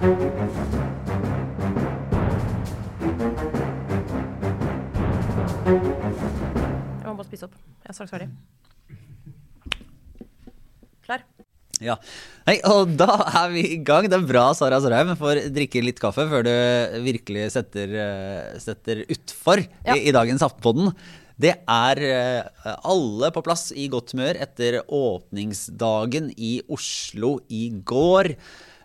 Jeg må bare spise opp. Jeg er straks ferdig. Klar? Ja. Hei, og da er vi i gang. Det er bra Sara Sørheim får drikke litt kaffe før du virkelig setter, eh, setter utfor Ja. i, i dagens Aftenpodden. Det er eh, alle på plass i godt humør etter åpningsdagen i Oslo i går.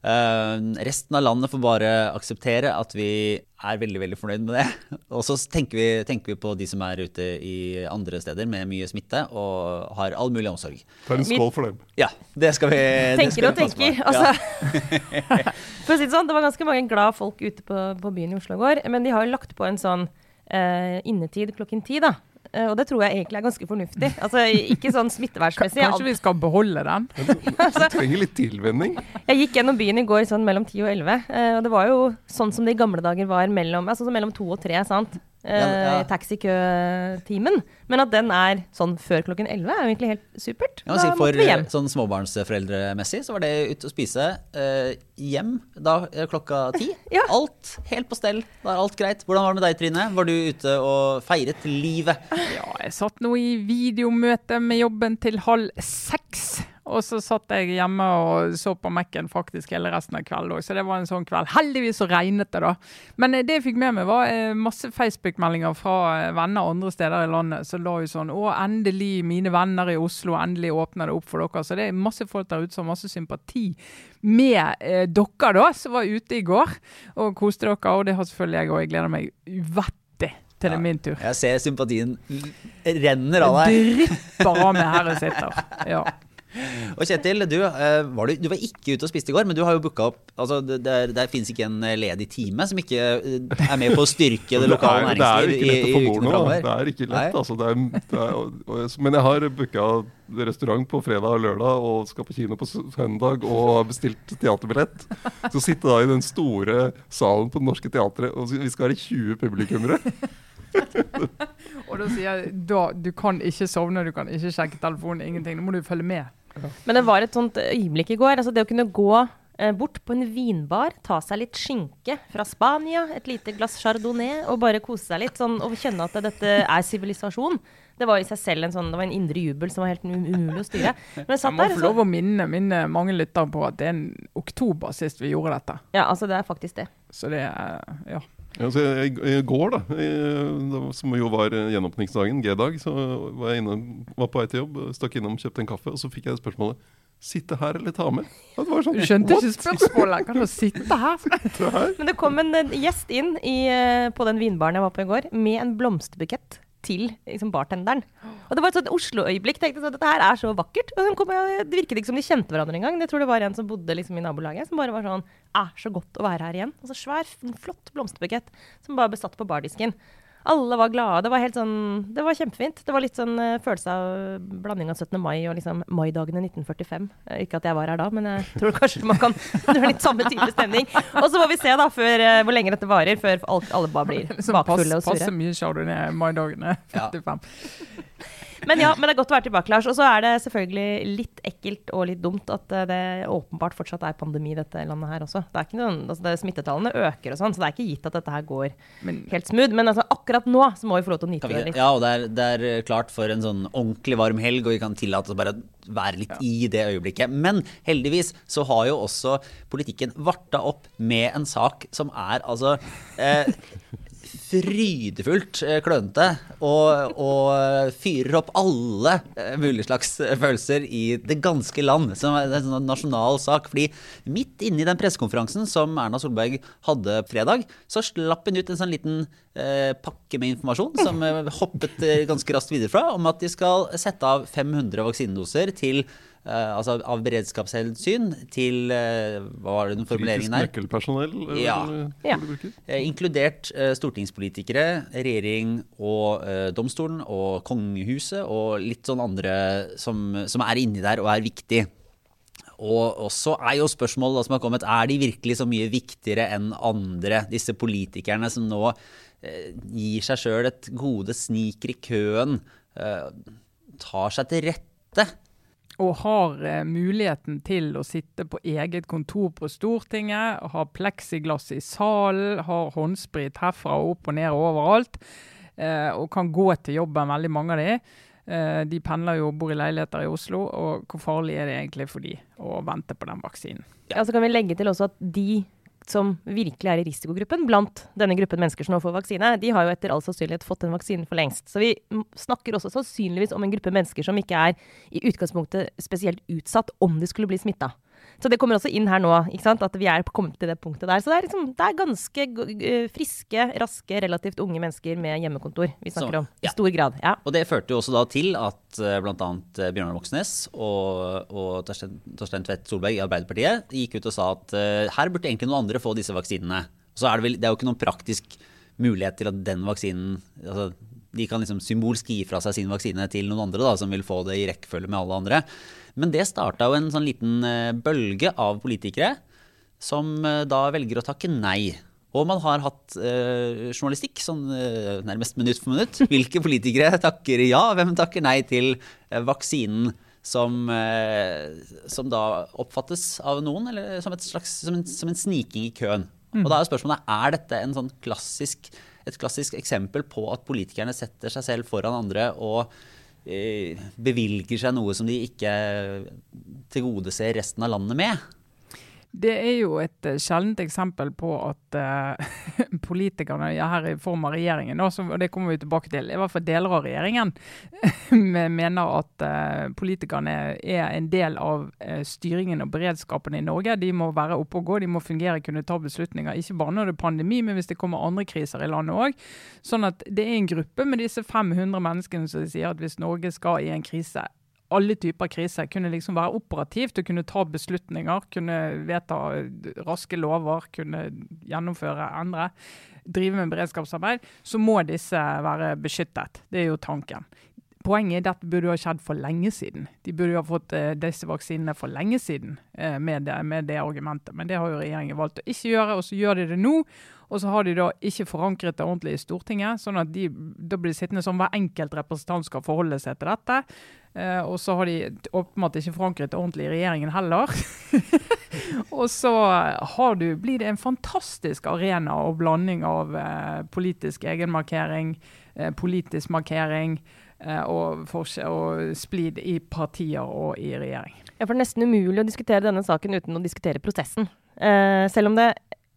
Eh, resten av landet får bare akseptere at vi er veldig veldig fornøyd med det. Og så tenker vi, tenker vi på de som er ute i andre steder med mye smitte og har all mulig omsorg. Ta en skål for dem. Ja, det skal vi Tenker skal og tenker. Ja. Altså, for å si det sånn, det var ganske mange glad folk ute på, på byen i Oslo i går. Men de har jo lagt på en sånn eh, innetid klokken ti, da. Eh, og det tror jeg egentlig er ganske fornuftig. Altså, ikke sånn smittevernsmessig. Kanskje vi skal beholde den? Du trenger litt tilvenning. Jeg gikk gjennom byen i går sånn mellom 10 og 11, eh, og det var jo sånn som det i gamle dager var mellom, altså, sånn mellom 2 og 3, sant? Eh, Ja, ja. Taxikøtimen. Men at den er sånn før klokken 11 er jo egentlig helt supert. Si Da For måtte vi hjem. sånn småbarnsforeldremessig så var det ut å spise eh, hjem da eh, klokka ti. Ja. Alt helt på stell. Da er alt greit. Hvordan var det med deg, Trine? Var du ute og feiret livet? Ja, jeg satt nå i videomøte med jobben til halv seks. Og så satt jeg hjemme og så på Mac-en faktisk hele resten av kvelden òg, så det var en sånn kveld. Heldigvis så regnet det, da. Men eh, det jeg fikk med meg, var eh, masse Facebook-meldinger fra eh, venner andre steder i landet som la jo sånn Å, endelig, mine venner i Oslo, endelig åpner det opp for dere. Så det er masse folk der ute som har masse sympati med eh, dere, da, som var ute i går og koste dere. Og det har selvfølgelig jeg òg. Jeg gleder meg uvettig til det er min tur. Jeg ser sympatien renner av deg. Drypper av meg her jeg sitter. Ja. Og Kjetil, du, eh, var du, du var ikke ute og spiste i går, men du har jo booka opp altså Det, det, er- det fins ikke en eh, ledig time som ikke eh, er med på å styrke det lokale det er jo ikke lett å få bord nå. Det er ikke lett, altså. Det er, det er, og, og, men jeg har booka restaurant på fredag og lørdag og skal på kino på søndag og har bestilt teaterbillett. Så sitte da i den store salen på Det Norske Teatret, og vi skal være 20 publikummere. Og da sier jeg da, du kan ikke sovne, du kan ikke sjekke telefonen, ingenting. Nå må du følge med. Men det var et sånt øyeblikk i går. Altså det å kunne gå eh, bort på en vinbar, ta seg litt skinke fra Spania, et lite glass chardonnay, og bare kose seg litt. Sånn, og kjenne at dette er sivilisasjon. Det var i seg selv en sånn, det var en indre jubel som var helt um- umulig å styre. Men jeg satt må få lov å minne, minne mange lyttere på at det er en oktober sist vi gjorde dette. ja, altså det er faktisk det. Så det er ja. Ja, så I går, da, i, da, som jo var eh, gjenåpningsdagen, G-dag, så var jeg inne, var på vei til jobb, stakk innom, kjøpte en kaffe, og så fikk jeg spørsmålet Sitte her eller ta med? Ja, det var sånn, Du skjønte what? ikke spørsmålet? Kan du sitte her? Sitte her? Men det kom en gjest inn i, eh, på den vinbaren jeg var på i går, med en blomsterbukett til liksom, bartenderen. Og det var et sånt Oslo-øyeblikk. tenkte sånn, Dette her er så vakkert. Og kom, det virket ikke som de kjente hverandre engang. Jeg tror det var en som bodde liksom, i nabolaget, som bare var sånn Er så godt å være her igjen. Og så Svær, flott blomsterbukett som bare besatt på bardisken. Alle var glade. Det var helt sånn, det var kjempefint. Det var litt sånn uh, følelse av blanding av 17. mai og liksom maidagene 1945. Uh, ikke at jeg var her da, men jeg tror kanskje man kan Det er litt samme type stemning. Og så må vi se da før, uh, hvor lenge dette varer, før alt, alle bare blir bakfulle og sure. mye chardonnay maidagene Ja. 45. Men ja, men det er godt å være tilbake, Lars. Og så er det selvfølgelig litt ekkelt og litt dumt at eh, det åpenbart fortsatt er pandemi i dette landet her også. Det er ikke noen, altså det, Smittetallene øker og sånn, så det er ikke gitt at dette her går Men helt smooth. Men altså, akkurat nå så må vi få lov til å nyte vi, det litt. ja, og det er, det er klart for en sånn ordentlig varm helg, og vi kan tillate oss bare være litt i det øyeblikket. Men heldigvis så har jo også politikken varta opp med en sak som er altså eh, frydefullt eh, klønete og, og fyrer opp alle eh, mulige slags følelser i det ganske land. Som er en sånn nasjonal sak. Fordi midt inni den pressekonferansen som Erna Solberg hadde fredag, så slapp hun ut en sånn liten eh, pakke med informasjon som eh, hoppet eh, ganske raskt videre fra, om at de skal sette av 500 vaksinedoser til eh, altså av beredskapshensyn til uh, Hva var det den Kritisk formuleringen her? nøkkelpersonell? Uh, Ja. Ja. inkludert stortingspolitikere, regjering og domstolen og kongehuset og litt sånn andre som, som er inni der og er viktig. Og så er jo spørsmålet da som har kommet, er de virkelig så mye viktigere enn andre, disse politikerne som nå eh, gir seg sjøl et gode, sniker i køen, eh, tar seg til rette? Og har eh, muligheten til å sitte på eget kontor på Stortinget, har pleksiglass i salen, har håndsprit herfra og opp og ned og overalt, eh, og kan gå til jobben, veldig mange av de. Eh, de pendler jo og bor i leiligheter i Oslo, og hvor farlig er det egentlig for de å vente på den vaksinen? Ja, så kan vi legge til også at de som virkelig er i risikogruppen blant denne gruppen mennesker som nå får vaksine, de har jo etter all sannsynlighet fått den vaksinen for lengst. Så vi snakker også sannsynligvis om en gruppe mennesker som ikke er i utgangspunktet spesielt utsatt om de skulle bli smitta. Så det kommer også inn her nå, at vi er kommet til det punktet der. Så det er, liksom, det er ganske eh, friske, raske, relativt unge mennesker med hjemmekontor vi snakker Så, om. ja. I stor grad. Ja. Og det førte jo også da til at uh, bl.a. Bjørnar Moxnes og, og Torstein, Torstein Tvedt Solberg i Arbeiderpartiet gikk ut og sa at uh, her burde egentlig noen andre få disse vaksinene. Så er det, vel, det er jo ikke noen praktisk mulighet til at den vaksinen altså, De kan liksom symbolsk gi fra seg sin vaksine til noen andre da, som vil få det i rekkefølge med alle andre. Men det starta jo en sånn liten eh, bølge av politikere som eh, da velger å takke nei. Og man har hatt eh, journalistikk sånn eh, nærmest minutt for minutt. Hvilke politikere takker ja, hvem takker nei til eh, vaksinen som, eh, som da oppfattes av noen eller som, et slags, som, en, som en sniking i køen. Og da er spørsmålet er dette en sånn klassisk, et klassisk eksempel på at politikerne setter seg selv foran andre og bevilger seg noe som de ikke tilgodeser resten av landet med. Det er jo et uh, sjeldent eksempel på at uh, politikerne, ja, her i form av regjeringen, og det kommer vi tilbake til, i hvert fall deler av regjeringen, mener at uh, politikerne er en del av styringen og beredskapen i Norge. De må være oppe og gå, de må fungere, kunne ta beslutninger. Ikke bare når det er pandemi, men hvis det kommer andre kriser i landet òg. Sånn at det er en gruppe med disse 500 menneskene som sier at hvis Norge skal i en krise, alle typer kriser kunne liksom være operativt og kunne ta beslutninger, kunne vedta raske lover, kunne gjennomføre, endre, drive med beredskapsarbeid, så må disse være beskyttet. Det er jo tanken. Poenget er at dette burde ha skjedd for lenge siden. De burde ha fått eh, disse vaksinene for lenge siden eh, med, det, med det argumentet. Men det har jo regjeringen valgt å ikke gjøre, og så gjør de det nå. Og så har de da ikke forankret det ordentlig i Stortinget, sånn at de, da blir det sittende som hver enkelt representant skal forholde seg til dette. Eh, og så har de åpenbart ikke forankret det ordentlig i regjeringen heller. og så du, blir det en fantastisk arena og blanding av eh, politisk egenmarkering, eh, politisk markering og, og splid i partier og i regjering. Ja, for det er nesten umulig å diskutere denne saken uten å diskutere prosessen. Eh, selv om det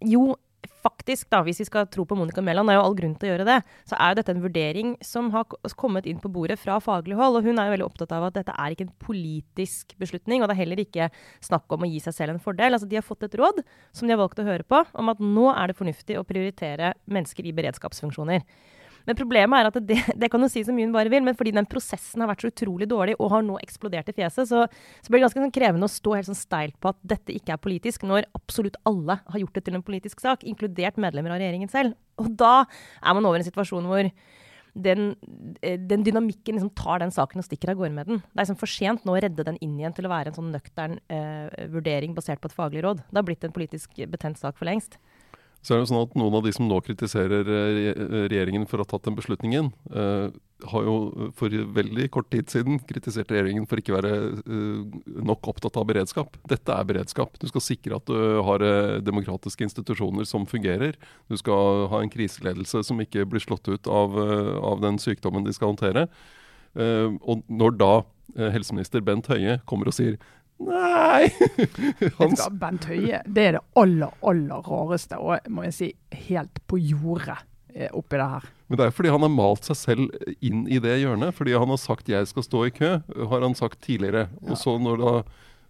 jo faktisk, da, hvis vi skal tro på Monica Mæland, er jo all grunn til å gjøre det, så er jo dette en vurdering som har kommet inn på bordet fra faglig hold. Og hun er jo veldig opptatt av at dette er ikke en politisk beslutning, og det er heller ikke snakk om å gi seg selv en fordel. Altså, de har fått et råd som de har valgt å høre på, om at nå er det fornuftig å prioritere mennesker i beredskapsfunksjoner. Men problemet er at det, det kan du si så mye hun bare vil, men fordi den prosessen har vært så utrolig dårlig og har nå eksplodert i fjeset, så, så blir det ganske sånn krevende å stå helt sånn steilt på at dette ikke er politisk, når absolutt alle har gjort det til en politisk sak, inkludert medlemmer av regjeringen selv. Og da er man over i en situasjon hvor den, eh, den dynamikken liksom tar den saken og stikker av gårde med den. Det er liksom for sent nå å redde den inn igjen til å være en sånn nøktern eh, vurdering basert på et faglig råd. Det har blitt en politisk betent sak for lengst. Så er det jo sånn at Noen av de som nå kritiserer eh, regjeringen for å ha tatt den beslutningen, eh, har jo for veldig kort tid siden kritisert regjeringen for ikke å være eh, nok opptatt av beredskap. Dette er beredskap. Du skal sikre at du har eh, demokratiske institusjoner som fungerer. Du skal ha en kriseledelse som ikke blir slått ut av, eh, av den sykdommen de skal håndtere. Eh, og når da helseminister Bent Høie kommer og sier Nei! Vet Han du Bent Høie det er det aller, aller rareste, og må jeg si helt på jordet eh, oppi det her. Men det er fordi han har malt seg selv inn i det hjørnet. Fordi han har sagt 'jeg skal stå i kø', har han sagt tidligere. Og så når da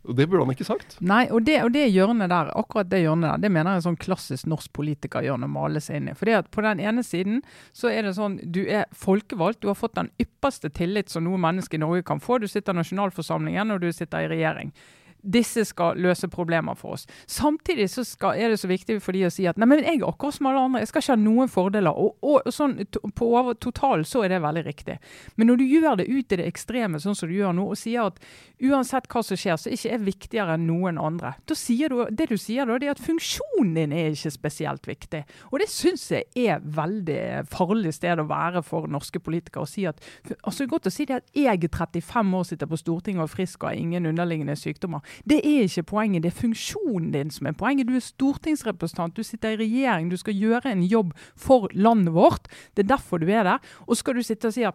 og Det burde han ikke sagt. Nei, og det, og det hjørnet der, akkurat det hjørnet der, det mener jeg er sånn klassisk norsk politikerhjørne å male seg inn i. Fordi at på den ene siden så er det sånn, du er folkevalgt, du har fått den ypperste tillit som noe menneske i Norge kan få. Du sitter i nasjonalforsamlingen og du sitter i regjering. Disse skal løse problemer for oss. Samtidig så skal, er det så viktig for de å si at nei, men jeg er akkurat som alle andre, jeg skal ikke ha noen fordeler. Og, og, sånn på over totalen så er det veldig riktig. Men når du gjør det ut i det ekstreme, sånn som du gjør nå, og sier at uansett hva som skjer, så ikke er viktigere enn noen andre, da sier du, det du sier da, det er at funksjonen din er ikke spesielt viktig. Og det syns jeg er veldig farlig sted å være for norske politikere. å si at, altså er godt å si det at jeg er 35 år, sitter på Stortinget og er frisk og har ingen underliggende sykdommer. Det er ikke poenget, det er funksjonen din som er poenget. Du er stortingsrepresentant, du sitter i regjering, du skal gjøre en jobb for landet vårt. Det er derfor du er der. Og skal du sitte og si at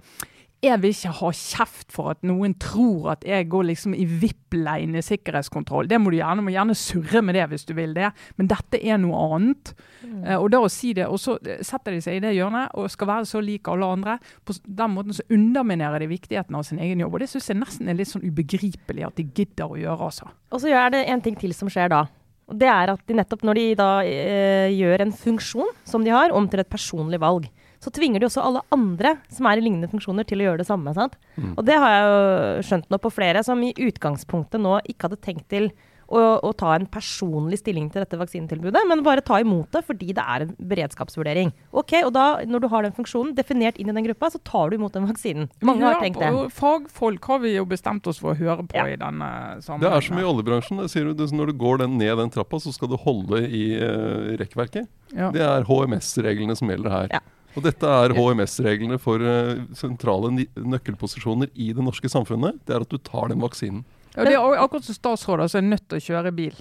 jeg vil ikke ha kjeft for at noen tror at jeg går liksom i VIP-leine sikkerhetskontroll. Det må du gjerne, må gjerne surre med det hvis du vil det, men dette er noe annet. Mm. Uh, og da å si det, og så setter de seg i det hjørnet og skal være så lik alle andre. På den måten så underminerer de viktigheten av sin egen jobb. Og det syns jeg nesten er litt sånn ubegripelig at de gidder å gjøre, altså. Og så er det en ting til som skjer da. Det er at de nettopp når de da uh, gjør en funksjon som de har, om til et personlig valg så tvinger de også alle andre som er i lignende funksjoner, til å gjøre det samme. Mm. Og det har jeg jo skjønt nå på flere som i utgangspunktet nå ikke hadde tenkt til å, å, ta en personlig stilling til dette vaksinetilbudet, men bare ta imot det fordi det er en beredskapsvurdering. Ok, og da, Når du har den funksjonen definert inn i den gruppa, så tar du imot den vaksinen. Mange har tenkt det. Fagfolk har vi jo bestemt oss for å høre på ja. i denne sammenhengen. Det er som i oljebransjen. Sier du, når du går den ned den trappa, så skal du holde i uh, rekkverket. Ja. Det er HMS-reglene som gjelder her. Ja. Og dette er HMS-reglene for uh, sentrale nøkkelposisjoner i det norske samfunnet. Det er at du tar den vaksinen. Ja, det er akkurat som statsråder som er nødt til å kjøre bil.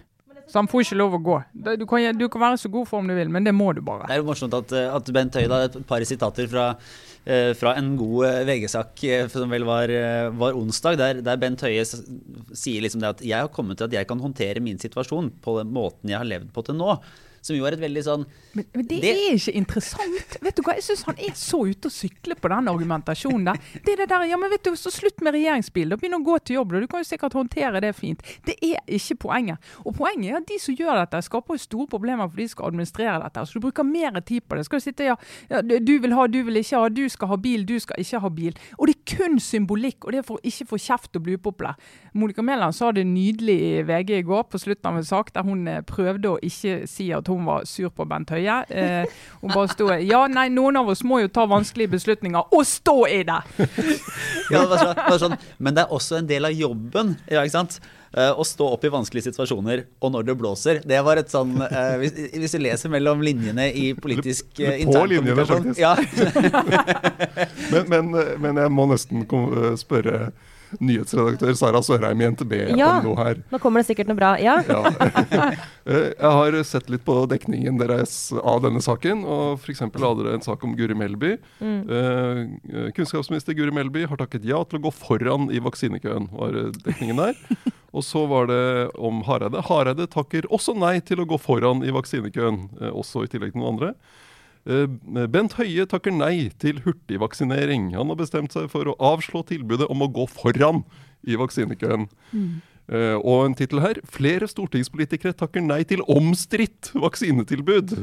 Så han får ikke lov å gå. Du kan, du kan være så god form du vil, men det må du bare. Det er jo morsomt at, eh, at Bent Høie har et par sitater fra, uh, fra en god VG-sak som vel var, var onsdag, der, der, Bent Høie sier liksom det at jeg har kommet til at jeg kan håndtere min situasjon på den måten jeg har levd på til nå. Som jo er et veldig sånn Men, men det, det, er ikke interessant. Vet du hva, Jeg syns han er så ute å sykle på den argumentasjonen der. Det er det der, ja, men vet du, så Slutt med regjeringsbil. Da begynn å gå til jobb. Da. Du kan jo sikkert håndtere det fint. Det er ikke poenget. Og poenget er at de som gjør dette, skaper jo store problemer for de som skal administrere dette. Så du bruker mer tid på det. Skal du sitte ja, ja, du vil ha, du vil ikke ha, du skal ha bil, du skal ikke ha bil. Og det er kun symbolikk, og det er for ikke få kjeft og bli upopulær. Monica Mæland sa det nydelig i VG i går på slutten av en sak der hun eh, prøvde å ikke si at hun var sur på Bent Høie. Eh, hun bare sto Ja, nei, noen av oss må jo ta vanskelige beslutninger, og stå i det! ja, det var sånn, men det er også en del av jobben. Ja, ikke sant? Uh, å stå opp i vanskelige situasjoner, og når det blåser. Det var et sånn uh, hvis, hvis, du leser mellom linjene i politisk uh, På linjene, faktisk. Ja. men, men, men, jeg må nesten spørre nyhetsredaktør Sara Sørheim i NTB ja, om noe her. Nå kommer det sikkert noe bra. Ja. ja. Eh, jeg har sett litt på dekningen deres av denne saken. og F.eks. hadde dere en sak om Guri Melby. Mm. Eh, kunnskapsminister Guri Melby har takket ja til å gå foran i vaksinekøen, var dekningen der. Og så var det om Hareide. Hareide takker også nei til å gå foran i vaksinekøen, eh, også i tillegg til noen andre. Eh, Bent Høie takker nei til hurtigvaksinering. Han har bestemt seg for å avslå tilbudet om å gå foran i vaksinekøen. Mm. Uh, og en tittel her 'Flere stortingspolitikere takker nei til omstridt vaksinetilbud'.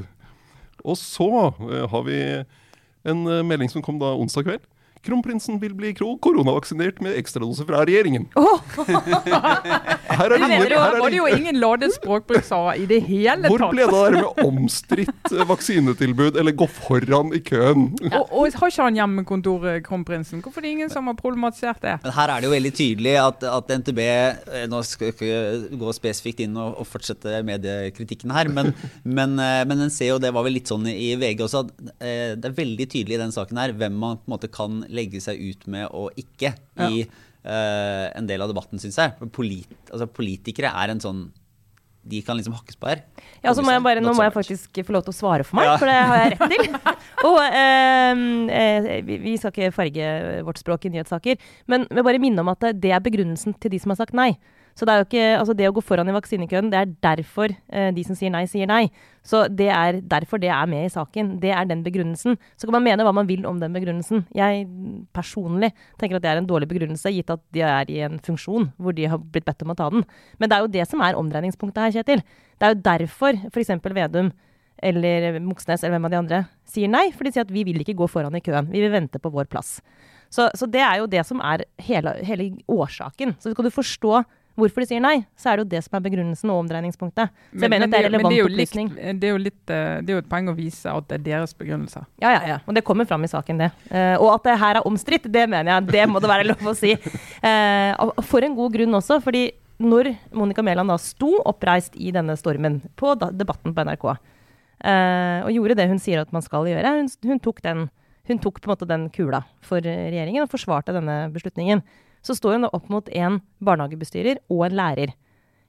Og så uh, har vi en uh, melding som kom da onsdag kveld. Kronprinsen vil bli koronavaksinert med ekstradose fra regjeringen. Oh. her er det ingen, her var det jo ingen ladet språkbruk i det hele tatt. Hvor ble det der med omstridt vaksinetilbud, eller gå foran i køen? og, og, Har ikke han hjemmekontor, eh, kronprinsen? Hvorfor er det ingen som har problematisert det? Men her er det jo veldig tydelig at, at NTB eh, Nå skal vi ikke gå spesifikt inn og, og fortsette mediekritikken her, men, men, eh, men en ser jo, det var vel litt sånn i VG også, at det er veldig tydelig i den saken her hvem man på en måte kan legge seg ut med og ikke i uh, en del av debatten, syns jeg. Polit, altså, politikere er en sånn de kan liksom hakkes på her. Ja, så må jeg bare, Nå må jeg faktisk få lov til å svare for meg, ja. for det har jeg rett til. og eh, eh, vi, vi, skal ikke farge vårt språk i nyhetssaker, men jeg bare minne om at det er begrunnelsen til de som har sagt nei. Så det ikke, altså det å gå foran i vaksinekøen, det er derfor eh, de som sier nei, sier nei. Så det er derfor det er med i saken. Det er den begrunnelsen. Så kan man mene hva man vil om den begrunnelsen. Jeg personlig tenker at det er en dårlig begrunnelse, gitt at de er i en funksjon hvor de har blitt bedt om å ta den. Men det er jo det som er omdreiningspunktet her, Kjetil. Det er jo derfor f.eks. Vedum eller Moxnes eller hvem av de andre sier nei. For de sier at vi vil ikke gå foran i køen. Vi vil vente på vår plass. Så, så det er jo det som er hele, hele årsaken. Så skal du forstå hvorfor de sier nei, så er det jo det som er begrunnelsen og omdreiningspunktet. Så jeg Men- mener men at det er relevant jo likt- opplysning. Det er litt, eh, det er jo et poeng å vise at det er deres begrunnelse. Ja, ja, ja. Og det kommer fram i saken, det. Uh, og at det her er omstridt, det mener jeg. Det må det være lov å si. Uh, for en god grunn også, fordi når Monica Mæland da sto oppreist i denne stormen på debatten på NRK, uh, og gjorde det hun sier at man skal gjøre, hun, hun, tok den, hun tok på en måte den kula for regjeringen og forsvarte denne beslutningen, så står hun da opp mot en barnehagebestyrer og en lærer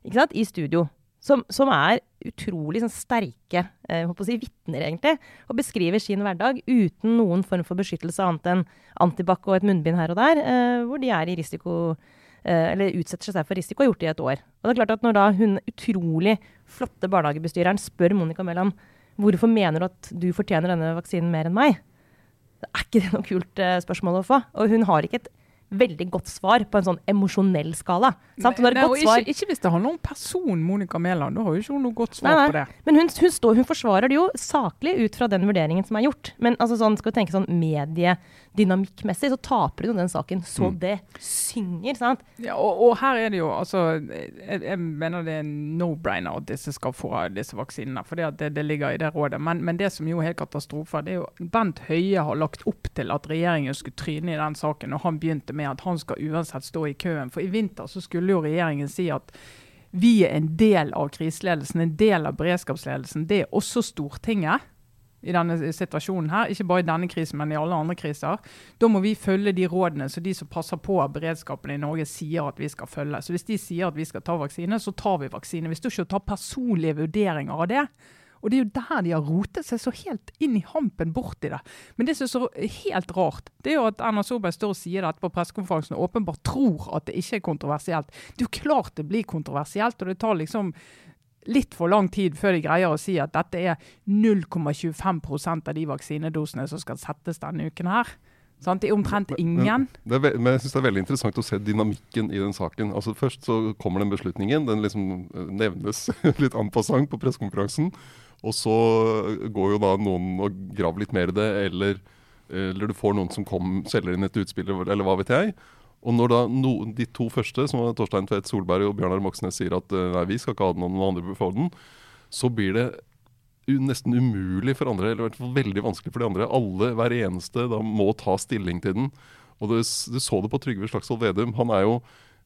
ikke sant, i studio. Som, som er utrolig sånn, sterke eh, si, vitner, egentlig. Og beskriver sin hverdag uten noen form for beskyttelse annet enn antibac og et munnbind her og der, eh, hvor de er i risiko eh, eller utsetter seg for risiko og har gjort det i et år. Og det er klart at Når da hun utrolig flotte barnehagebestyreren spør Monica Mæland hvorfor mener du at du fortjener denne vaksinen mer enn meg, det er ikke det noe kult eh, spørsmål å få. Og hun har ikke et veldig godt svar på en sånn emosjonell skala. Nei, svar. ikke, ikke hvis det handler om person Monica Mæland. Da har jo ikke hun noe godt svar Nei, nei. på det. Men hun, hun, står, hun forsvarer det jo saklig ut fra den vurderingen som er gjort. Men altså sånn, skal vi tenke sånn mediedynamikkmessig, så taper hun den saken så det synger. sant? Ja, og, og her er det jo altså Jeg, jeg mener det er no-brainer at disse skal få disse vaksinene. For det, det, det ligger i det rådet. Men, men det som jo er helt katastrofe, det er jo Bent Høie har lagt opp til at regjeringen skulle tryne i den saken, og han begynte med at han skal uansett stå i køen. For i vinter så skulle jo regjeringen si at vi er en del av kriseledelsen, en del av beredskapsledelsen. Det er også Stortinget i denne situasjonen her. Ikke bare i denne krisen, men i alle andre kriser. Da må vi følge de rådene som de som passer på beredskapen i Norge sier at vi skal følge. Så hvis de sier at vi skal ta vaksine, så tar vi vaksine. Vi står ikke og tar personlige vurderinger av det. Og det er jo der de har rotet seg så helt inn i hampen borti det. Men det som er så helt rart, det er jo at Erna Solberg står og sier dette på pressekonferansen og åpenbart tror at det ikke er kontroversielt. Det er jo klart det blir kontroversielt, og det tar liksom litt for lang tid før de greier å si at dette er 0,25% av de vaksinedosene som skal settes denne uken her. Sant? Det er omtrent ingen. Men, er, men jeg synes det er veldig interessant å se dynamikken i den saken. Altså Først så kommer den beslutningen. Den liksom eh, nevnes litt en passant på pressekonferansen. Og så går jo da noen og graver litt mer i det, eller, eller du får noen som kom, selger inn et utspill, eller hva vet jeg. Og når da no, de to første, som var Torstein Tvedt Solberg og Bjørnar Moxnes, sier at eh, nei, vi skal ikke ha den, og noen andre bør få den, så blir det nesten umulig for andre, eller i hvert fall veldig vanskelig for de andre. Alle, hver eneste, da må ta stilling til den. Og du, du så det på Trygve Slagsvold Vedum. Han er jo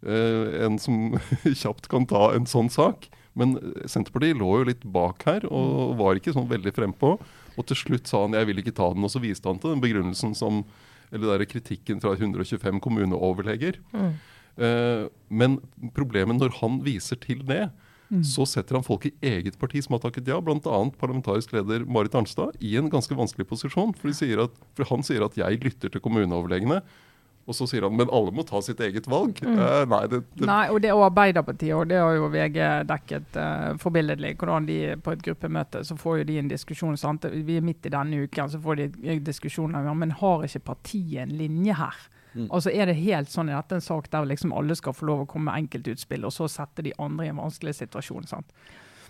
eh, en som kjapt kan ta en sånn sak. Men eh, Senterpartiet lå jo litt bak her og var ikke sånn veldig frempå. Og til slutt sa han 'jeg vil ikke ta den', og så viste han til den begrunnelsen som Eller der kritikken fra 125 kommuneoverleger. Eh, men problemet når han viser til det, så setter han folk i eget parti som har takket ja, bl.a. parlamentarisk leder Marit Arnstad, i en ganske vanskelig posisjon. For, de sier at, for han sier at 'jeg lytter til kommuneoverlegene'. Og så sier han 'men alle må ta sitt eget valg'. Eh, nei, det, det, Nei, og det er Arbeiderpartiet, og det har jo VG dekket uh, forbilledlig. Hvordan de på et gruppemøte så får jo de en diskusjon. Sant? Vi er midt i denne uken, så får de en diskusjon om ja, men har ikke partiet en linje her? Altså Er det helt sånn i dette en sak der liksom alle skal få lov å komme med enkeltutspill, og så sette de andre i en vanskelig situasjon? sant?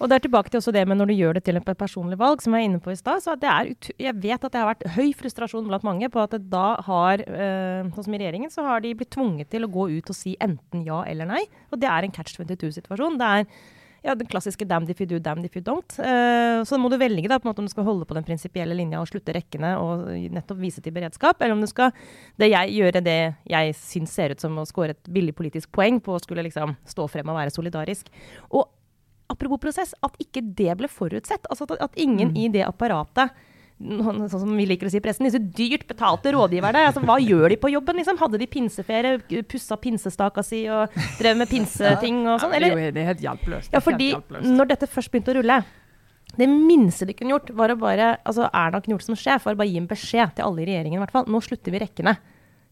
Og det er tilbake til også det med når du gjør det til et personlig valg, som jeg er inne på i stad. Så jeg vet at det har vært høy frustrasjon blant mange på at da har, øh, sånn som i regjeringen, så har de blitt tvunget til å gå ut og si enten ja eller nei. Og det er en catch 22-situasjon. Det er ja, den klassiske 'damn if you do, damn if you don't'. Uh, så må du velge da, på en måte om du skal holde på den prinsipielle linja og slutte rekkene og nettopp vise til beredskap, eller om du skal det jeg, gjøre det jeg syns ser ut som å score et billig politisk poeng på å skulle liksom stå frem og være solidarisk. Og apropos prosess, at ikke det ble forutsett. Altså at, at ingen i det apparatet sånn som vi liker å si i pressen, disse dyrt betalte rådgiverne. Altså, hva gjør de på jobben? Liksom? Hadde de pinseferie, pussa pinsestaka si og drev med pinseting og sånn? Er Eller det er helt hjelpeløst. Ja, fordi når dette først begynte å rulle Det minste de kunne gjort, var å bare altså Erna gjort som sjef, var å bare gi en beskjed til alle i regjeringen. i hvert fall. Nå slutter vi rekkene.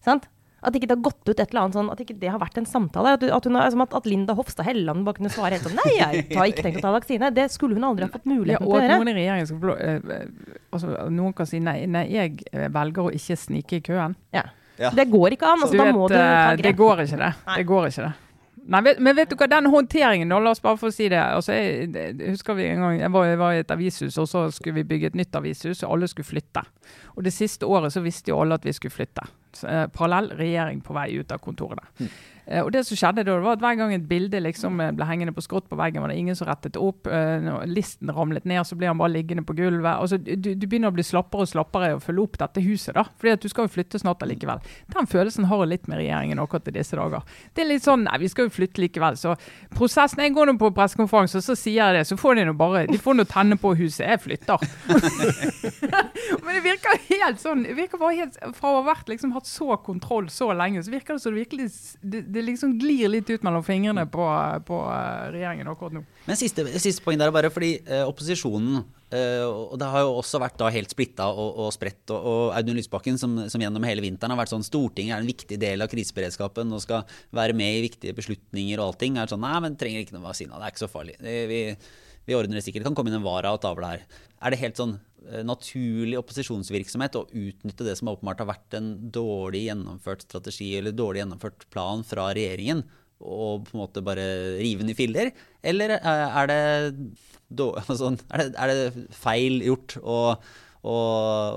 Sant? At ikke det har gått ut et eller annet sånn, at ikke det har vært en samtale. At, at, hun har, som at, at Linda Hofstad Helleland bare kunne svare helt sånn Nei, jeg har ikke tenkt å ta vaksine. Det skulle hun aldri ha fått Ja, muligheten og til å at gjøre. noen i regjeringen skal blå, eh, eh, altså, Noen kan si nei, nei, jeg eh, velger å ikke snike i køen. Ja. Ja. Det går ikke an. Altså, Du da vet, må du ta grep. det går ikke, det. Nei. Det går ikke, det. Nei, vet, men vet du hva, den håndteringen, nå, la oss bare få si det. Altså, jeg, jeg, husker vi en gang, jeg var, jeg var i et avishus, og så skulle vi bygge et nytt avishus, og alle skulle flytte. Og det siste året så visste jo alle at vi skulle flytte. eh, parallell regjering på vei ut av kontorene. Eh, og det som skjedde da, var at Hver gang et bilde liksom eh, ble hengende på skrått på veggen, var det ingen som rettet opp. Eh, når listen ramlet ned, så ble han bare liggende på gulvet. Altså, du, du begynner å bli slappere og slappere å følge opp dette huset. da, fordi at du skal jo flytte snart allikevel. Den følelsen har litt med regjeringen akkurat i disse dager. Det er litt sånn Nei, vi skal jo flytte likevel. Så prosessen Jeg går nå på pressekonferanse, og så sier jeg det. Så får de nå bare De får nå tenne på huset. Jeg flytter. Men det virker helt sånn det virker bare helt, Fra å ha vært liksom hatt så kontroll så lenge, så virker det som det virkelig det, det liksom glir litt ut mellom fingrene på, på eh, regjeringen akkurat nå. Men siste, siste poeng der er bare fordi eh, opposisjonen Uh, og det har jo også vært da helt splitta og, og spredt. Og, og Audun Lysbakken, som, som, gjennom hele vinteren har vært sånn Stortinget er en viktig del av kriseberedskapen og skal være med i viktige beslutninger og allting. er sånn Nei, men trenger ikke noe vaksine. Det er ikke så farlig. Vi, vi ordner det sikkert. Det kan komme inn en vara og ta over her. Er det helt sånn eh, naturlig opposisjonsvirksomhet å utnytte det som åpenbart har vært en dårlig gjennomført strategi eller dårlig gjennomført plan fra regjeringen, og på en måte bare rive den i filler? Eller er det, altså, er det, er det feil gjort å, å,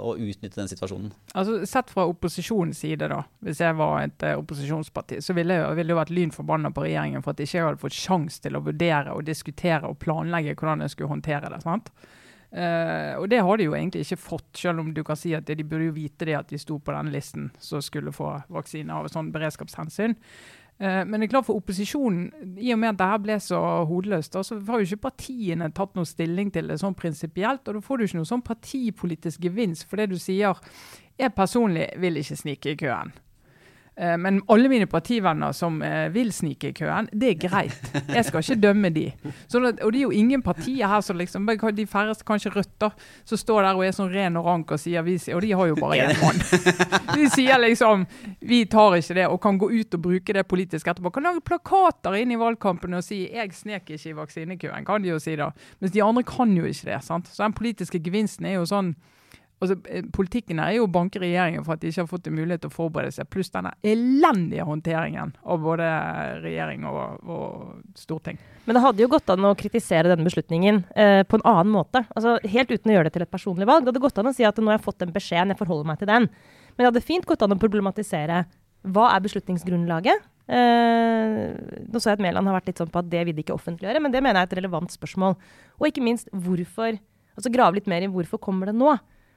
å, utnytte den situasjonen? Altså, Sett fra opposisjonens side, da, hvis jeg var et uh, opposisjonsparti, så ville jeg, ville vært lyn forbanna på regjeringen for at ikke hadde fått sjanse til å vurdere og diskutere og planlegge hvordan jeg skulle håndtere det. sant? Uh, og det har de jo egentlig ikke fått, selv om du kan si at de burde jo vite det at de sto på den listen som skulle få vaksine av sånn beredskapshensyn. Uh, men det er klart for opposisjonen, i og med at dette ble så hodeløst, så har jo ikke partiene tatt noe stilling til det sånn prinsipielt. Og da får du ikke noe sånn partipolitisk gevinst for det du sier. Jeg personlig vil ikke snike i køen. Eh, men alle mine partivenner som eh, vil snike i køen, det er greit. Jeg skal ikke dømme de. At, og det er jo ingen partier her som liksom De færreste, kanskje Rødt, da, som står der og er sånn ren og rank og sier vi, Og de har jo bare én mann. De sier liksom Vi tar ikke det, og kan gå ut og bruke det politisk etterpå. Kan lage plakater inn i valgkampen og si 'jeg snek ikke i vaksinekøen', kan de jo si da. Mens de andre kan jo ikke det. sant? Så den politiske gevinsten er jo sånn Altså, eh, politikken er jo å banke regjeringen for at de ikke har fått mulighet til å forberede seg, pluss denne elendige håndteringen av både regjering og, og storting. Men det hadde jo gått an å kritisere denne beslutningen eh, på en annen måte. Altså, helt uten å gjøre det til et personlig valg. Det hadde gått an å si at nå har jeg fått den beskjeden, jeg forholder meg til den. Men det hadde fint gått an å problematisere hva er beslutningsgrunnlaget. Eh, nå så jeg at Mæland har vært litt sånn på at det vil de ikke offentliggjøre, men det mener jeg er et relevant spørsmål. Og ikke minst hvorfor. Altså grave litt mer i hvorfor kommer det nå.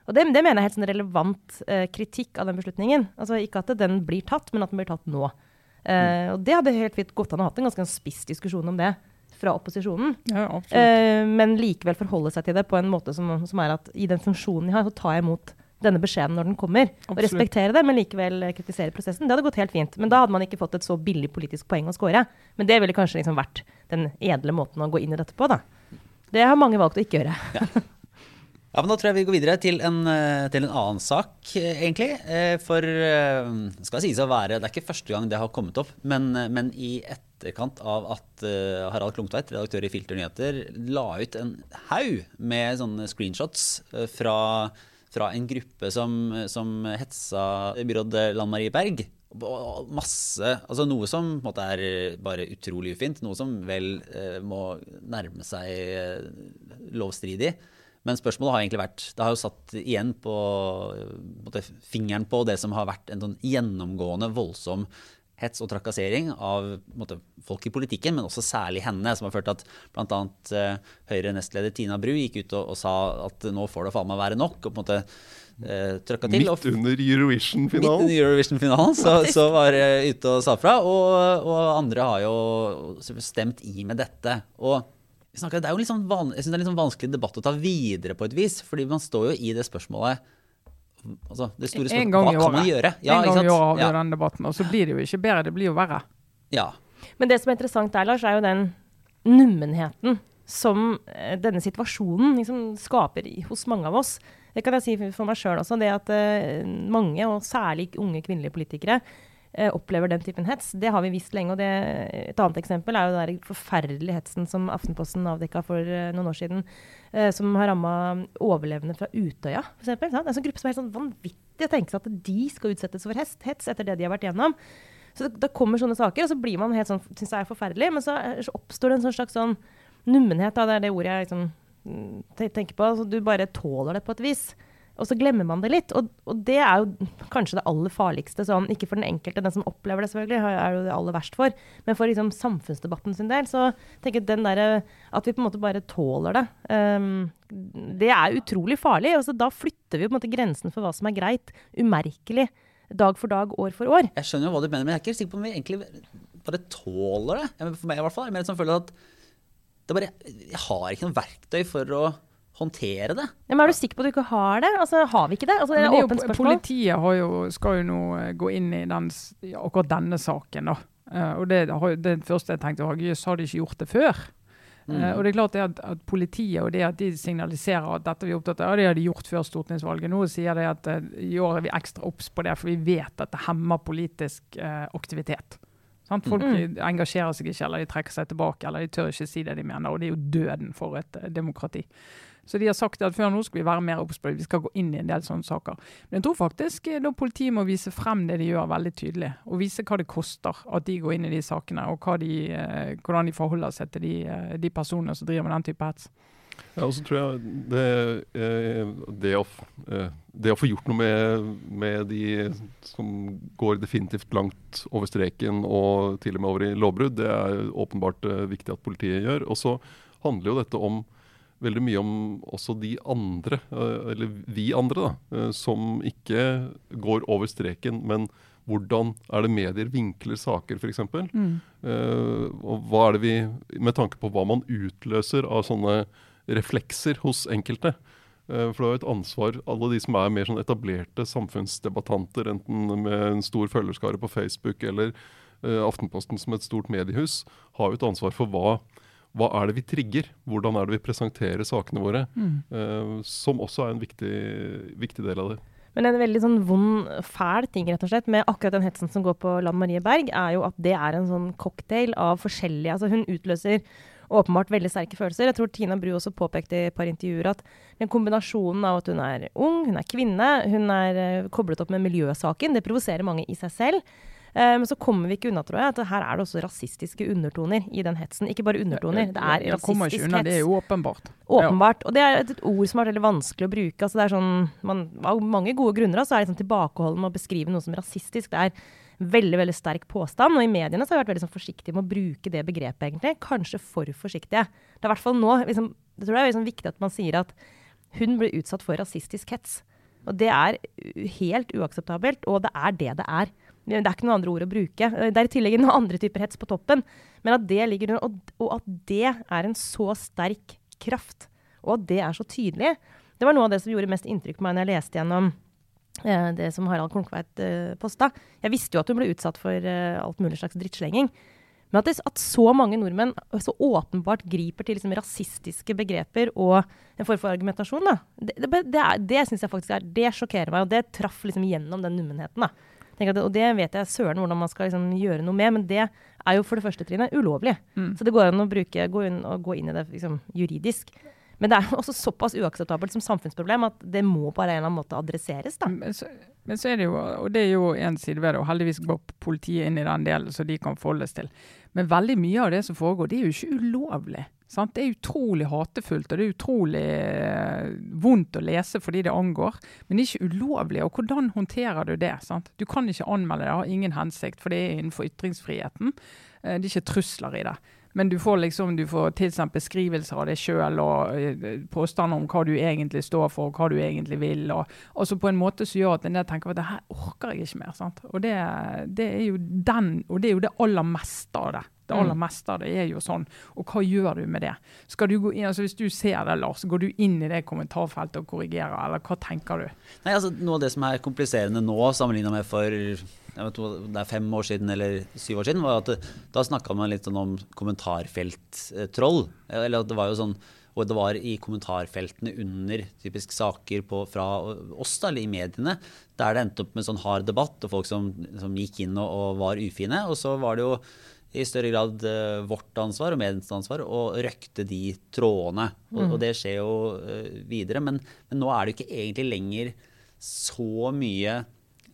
Og det, det, mener jeg er helt sånn relevant eh, kritikk av den beslutningen. Altså Ikke at den blir tatt, men at den blir tatt nå. Eh, og det hadde helt fint gått an å ha en ganske spiss diskusjon om det fra opposisjonen. Ja, eh, men likevel forholde seg til det på en måte som, som, er at i den funksjonen jeg har, så tar jeg imot denne beskjeden når den kommer. Absolutt. Og respektere det, men likevel kritisere prosessen. Det hadde gått helt fint. Men da hadde man ikke fått et så billig politisk poeng å score. Men det ville kanskje liksom vært den edle måten å gå inn i dette på, da. Det har mange valgt å ikke gjøre. Ja. Ja, men Da tror jeg vi går videre til en, eh, til en annen sak, eh, egentlig. For for skal sies å være, det er ikke første gang det har kommet opp, men, men i etterkant av at Harald Klungtveit, redaktør i Filter Nyheter, la ut en haug med sånne screenshots fra, fra en gruppe som, som hetsa byråd Lan Marie Berg. Masse, altså Noe som måte er bare utrolig ufint. Noe som vel må nærme seg lovstridig. Men spørsmålet har egentlig vært Det har jo satt igjen på måte, fingeren på det som har vært en sånn gjennomgående voldsom hets og trakassering av måte, folk i politikken, men også særlig henne, som har ført til at bl.a. Uh, Høyre-nestleder Tina Bru gikk ut og, og, sa at nå får det faen meg være nok. og på en måte uh, trøkka til. Midt under Eurovision-finalen. Midt under Eurovision-finalen, så, så, var uh, ute og sa fra. Og, og andre har jo stemt i med dette. og snakker, det er jo litt sånn van, jeg synes det er litt sånn vanskelig debatt å ta videre på et vis. fordi man står jo i det spørsmålet altså det store spørsmålet, Hva kan man gjøre? Ja, en gang i året har vi ja. den debatten, og så blir det jo ikke bedre, det blir jo verre. Ja. Men det som er interessant der, Lars, er jo den nummenheten som eh, denne situasjonen liksom skaper hos mange av oss. Det kan jeg si for meg sjøl også. Det at uh, mange, og særlig unge kvinnelige politikere, eh, opplever den typen hets. Det har vi visst lenge. og det, Et annet eksempel er jo den forferdelige hetsen som Aftenposten avdekka for eh, noen år siden, eh, som har ramma overlevende fra Utøya, f.eks. Det er en sånn gruppe som er helt sånn vanvittig å tenke seg at de skal utsettes for hets etter det de har vært gjennom. Så det kommer sånne saker, og så blir man helt sånn, syns det er forferdelig. Men så, så, oppstår det en sånn slags sånn nummenhet, da, det er det ordet jeg liksom, mm, tenker på. Altså, du bare tåler det på et vis. Og så glemmer man det litt. Og, og, det er jo kanskje det aller farligste. Sånn, ikke for den enkelte, den som opplever det selvfølgelig, er jo det aller verst for. Men for liksom, samfunnsdebatten sin del, så tenker jeg den der, at vi på en måte bare tåler det. Um, det er utrolig farlig. Altså, da flytter vi på en måte grensen for hva som er greit, umerkelig. Dag for dag, år for år. Jeg skjønner jo hva du mener, men jeg er ikke sikker på om vi egentlig bare tåler det. For meg i hvert fall. Jeg er mer sånn føler at bare, jeg har ikke noe verktøy for å håndtere det. Ja, men Er du sikker på at du ikke har det? Altså, Har vi ikke det? Altså, det er åpent spørsmål. Politiet jo, skal jo nå eh, gå inn i den, akkurat denne saken. da. Uh, og det, det første jeg tenkte, var jøss, har de ikke gjort det før? Mm. Uh, og det er klart det at, at, Politiet og det at de signaliserer at dette vi er opptatt av, det har de gjort før stortingsvalget. Nå sier de at uh, i år er vi ekstra obs på det, for vi vet at det hemmer politisk aktivitet. Sant? Folk mm. engasjerer seg ikke, eller de trekker seg tilbake, eller de tør ikke si det de mener. Og det er jo døden for et demokrati. Så de har sagt at før nå skal vi være mer obs på det. Vi skal gå inn i en del sånne saker. Men jeg tror faktisk eh, da politiet må vise frem det de gjør, veldig tydelig. Og vise hva det koster at de går inn i de sakene, og de, eh, hvordan de forholder seg til de, eh, de, personene som driver med den type hets. Ja, og så tror jeg det, det, å, det, å, få gjort noe med, med, de som går definitivt langt over streken og til og med over i lovbrudd, det er åpenbart viktig at politiet gjør. Og så handler jo dette om veldig mye om også de andre, eh, eller vi andre, da, eh, som ikke går over streken, men hvordan er det medier vinkler saker, f.eks. Mm. Uh, og hva er det vi, Med tanke på hva man utløser av sånne reflekser hos enkelte. Uh, for det er jo et ansvar, alle de som er mer sånn etablerte samfunnsdebattanter, enten med en stor følgerskare på Facebook eller uh, Aftenposten som et stort mediehus, har jo et ansvar for hva hva er det vi trigger? Hvordan er det vi presenterer sakene våre? Mm. Eh, som også er en viktig, viktig, del av det. Men en veldig sånn vond, fæl ting rett og slett, med akkurat den hetsen som går på Lan Marie Berg, er jo at det er en sånn cocktail av forskjellige altså Hun utløser åpenbart veldig sterke følelser. Jeg tror Tina Bru også påpekte i et par intervjuer at den kombinasjonen av at hun er ung, hun er kvinne, hun er uh, koblet opp med miljøsaken, det provoserer mange i seg selv. Eh, men så kommer vi ikke unna, tror jeg, at her er det også rasistiske undertoner i den hetsen. Ikke bare undertoner, det er rasistisk hets. Det er jo åpenbart. Åpenbart. Og det er et, ord som er veldig vanskelig å bruke. Altså det er sånn, man, Av mange gode grunner så er det sånn tilbakeholden med å beskrive noe som rasistisk. Det er veldig veldig sterk påstand. Og i mediene så har vi vært veldig sånn forsiktige med å bruke det begrepet, egentlig. Kanskje for forsiktige. Det er i hvert fall nå liksom, Det tror jeg er liksom viktig at man sier at hun ble utsatt for rasistisk hets. Og det er helt uakseptabelt, og det er det det er. Det er ikke noen andre ord å bruke. Det er i tillegg noen andre typer hets på toppen. Men at det ligger under, og, at det er en så sterk kraft, og at det er så tydelig, det var noe av det som gjorde mest inntrykk på meg når jeg leste gjennom eh, det som Harald Klunkveit eh, posta. Jeg visste jo at hun ble utsatt for eh, alt mulig slags drittslenging. Men at, det, at, så mange nordmenn så åpenbart griper til liksom, rasistiske begreper og en form for argumentasjon, da, det, det, det, det syns jeg faktisk er Det sjokkerer meg, og det traff liksom gjennom den nummenheten. da. At, og det vet jeg søren hvordan man skal liksom gjøre noe med, men det er jo for det første trinnet ulovlig. Mm. Så det går an å bruke, gå, inn, gå inn i det liksom, juridisk. Men det er også såpass uakseptabelt som samfunnsproblem at det må på en eller annen måte adresseres. da. Men så, men så er det jo, og det er jo en side ved det, og heldigvis går politiet inn i den delen så de kan forholdes til. Men veldig mye av det som foregår, det er jo ikke ulovlig. Sant? Det er utrolig hatefullt og det er utrolig eh, vondt å lese fordi det angår. Men det er ikke ulovlig. Og hvordan håndterer du det? Sant? Du kan ikke anmelde det, har ingen hensikt, for det er innenfor ytringsfriheten. Eh, det er ikke trusler i det. Men du får liksom, du får tilsendt beskrivelser av deg sjøl og uh, påstander om hva du egentlig står for, og hva du egentlig vil. og så På en måte som gjør at en del tenker at det her orker jeg ikke mer. sant? Og det, det, er jo den, og det er jo det aller meste av det. Det aller mm. meste av det er jo sånn. Og hva gjør du med det? Skal du gå inn, altså Hvis du ser det, Lars, går du inn i det kommentarfeltet og korrigerer, eller hva tenker du? Nei, altså Noe av det som er kompliserende nå, sammenligna med for vet, det er fem år siden eller syv år siden, var at det, da snakka man litt sånn om kommentarfelttroll. Eller at det var jo sånn og det var i kommentarfeltene under typisk saker på, fra oss da, eller i mediene, der det endte opp med sånn hard debatt og folk som, som gikk inn og, og, var ufine. Og så var det jo i større grad uh, vårt ansvar og medienes ansvar å røkte de trådene. Og, mm. og det skjer jo uh, videre. Men, men, nå er det ikke egentlig lenger så mye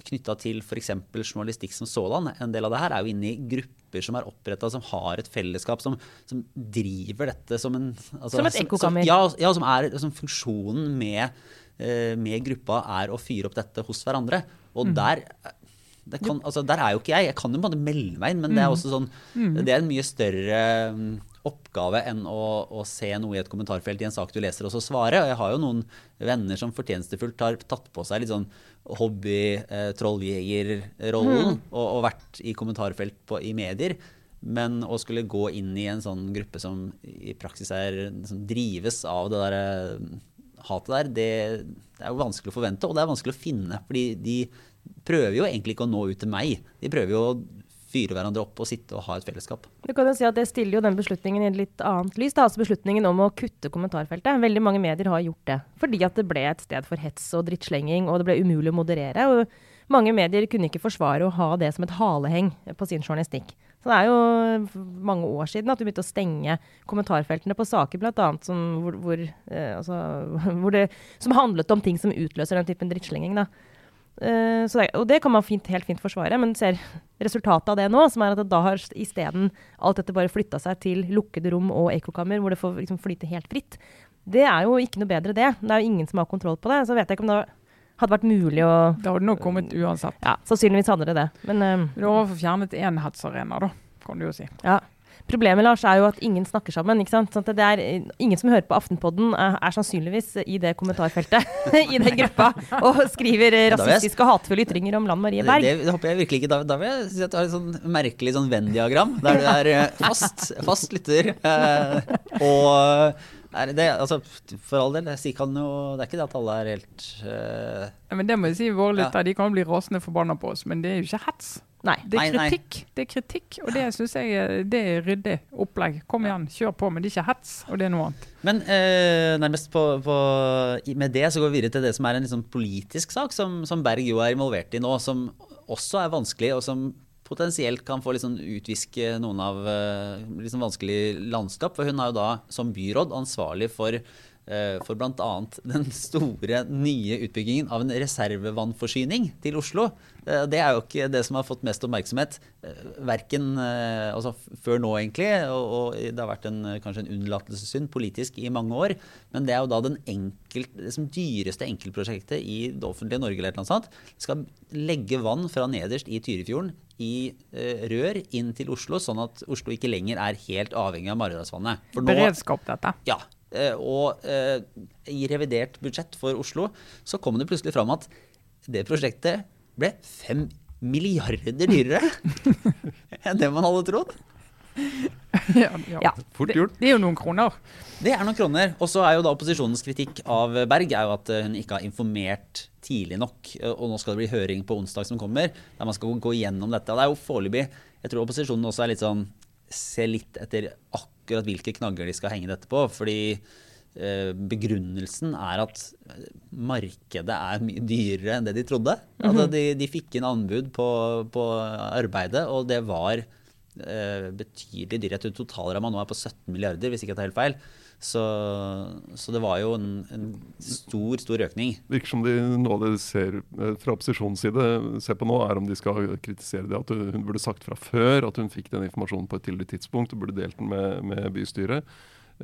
knytta til f.eks. journalistikk som sådan. En del av det her er jo inne i grupper som er oppretta, som har et fellesskap, som, som driver dette som en altså, Som et ekkokammer. Ja, ja, som er som funksjonen med, eh, med gruppa er å fyre opp dette hos hverandre. Og Mm. der kan, altså, der er jo ikke jeg. Jeg kan jo på en måte melde meg inn, men det Mm. er også sånn Det er en mye større mm, oppgave enn å, å se noe i et kommentarfelt i en sak du leser, og så svare. Og jeg har jo noen venner som fortjenestefullt har tatt på seg litt sånn hobby-trolljegerrollen og, og vært i kommentarfelt på, i medier. Men å skulle gå inn i en sånn gruppe som i praksis er, som drives av det der eh, hatet der, det, det er jo vanskelig å forvente, og det er vanskelig å finne. Fordi de prøver jo egentlig ikke å nå ut til meg. De prøver jo å fyre hverandre opp og sitte og ha et fellesskap. Du kan jo si at Det stiller jo den beslutningen i et litt annet lys. Da. Altså beslutningen om å kutte kommentarfeltet. Veldig mange medier har gjort det. Fordi at det ble et sted for hets og drittslenging, og det ble umulig å moderere. Og mange medier kunne ikke forsvare å ha det som et haleheng på sin journalistikk. Så det er jo mange år siden at du begynte å stenge kommentarfeltene på saker blant annet som, hvor, hvor, eh, altså, hvor det, som handlet om ting som utløser den typen drittslenging. Da. Så det, og det kan man fint, helt fint forsvare, men ser resultatet av det nå, som er at det da har isteden alt dette bare flytta seg til lukkede rom og ekkokammer, hvor det får liksom flyte helt fritt. Det er jo ikke noe bedre, det. Det er jo ingen som har kontroll på det. Så vet jeg ikke om det hadde vært mulig å Det hadde nok kommet uansett. Ja, sannsynligvis hadde det det. Men uh, Du har i fjernet én hetsarena, da, kan du jo si. ja. Problemet Lars, er jo at ingen snakker sammen. ikke sant? Sånn det er, ingen som hører på Aftenpodden, er, er sannsynligvis i det kommentarfeltet i den gruppa og skriver eh, rasistiske og hatefulle ytringer om Lan Marie Berg. det, det håper jeg virkelig ikke. Da, da vil jeg si at du har et sånn merkelig sånn Venn-diagram, der du er eh, fast, fast lytter. Eh, og det, altså, for all del, jeg kan jo, det er ikke det at alle er helt uh, Ja, Men det må jeg si, våre Ja. lyttere de kan bli rasende forbanna på oss, men det er jo ikke hets. Nei. Det er Nei, nei. kritikk, det er kritikk, og det syns jeg er- det er ryddig opplegg. Kom igjen, kjør på, men det er ikke hets, og det er noe annet. Men eh, nærmest på, på, med det så går vi videre til det som er en liksom politisk sak, som, som Berg jo er involvert i nå, som også er vanskelig, og som potensielt kan få liksom utviske noen av eh, liksom vanskelig landskap. For hun er jo da som byråd ansvarlig for, for bl.a. den store nye utbyggingen av en reservevannforsyning til Oslo. Eh, Det er jo ikke det som har fått mest oppmerksomhet, eh, verken eh, altså før nå egentlig, og, det har vært en, eh, kanskje en unnlatelsessynd politisk i mange år, men det er jo da den enkelt, det som dyreste enkeltprosjektet i det offentlige Norge eller noe sånt. Det skal legge vann fra nederst i Tyrifjorden i eh, rør inn til Oslo, sånn at Oslo ikke lenger er helt avhengig av Maridalsvannet. Beredskap, dette. ja, eh, og eh, i revidert budsjett for Oslo så kom det plutselig fram at det prosjektet ble fem milliarder dyrere enn det man hadde trodd. Ja, ja. Ja. Fort Det, gjort. det er jo noen kroner. Det er noen kroner. Og så er jo da opposisjonens kritikk av Berg er jo at eh, hun ikke har informert tidlig nok. Eh, Og nå skal det bli høring på onsdag som kommer, der man skal gå gjennom dette. Og det er jo foreløpig Jeg tror opposisjonen også er litt sånn Ser litt etter akkurat hvilke knagger de skal henge dette på. Fordi eh, begrunnelsen er at markedet er mye dyrere enn det de trodde. Altså de, de fikk inn anbud på, på arbeidet, og det var eh, betydelig dyrere. Totalramma nå er på 17 milliarder, hvis ikke jeg tar helt feil. Så, så det var jo en, en stor, stor økning. virker som de noe av det ser eh, fra opposisjonens side ser på nå, er om de skal kritisere det. At hun burde sagt fra før at hun fikk den informasjonen på et tidligere tidspunkt og burde delt den med, med bystyret.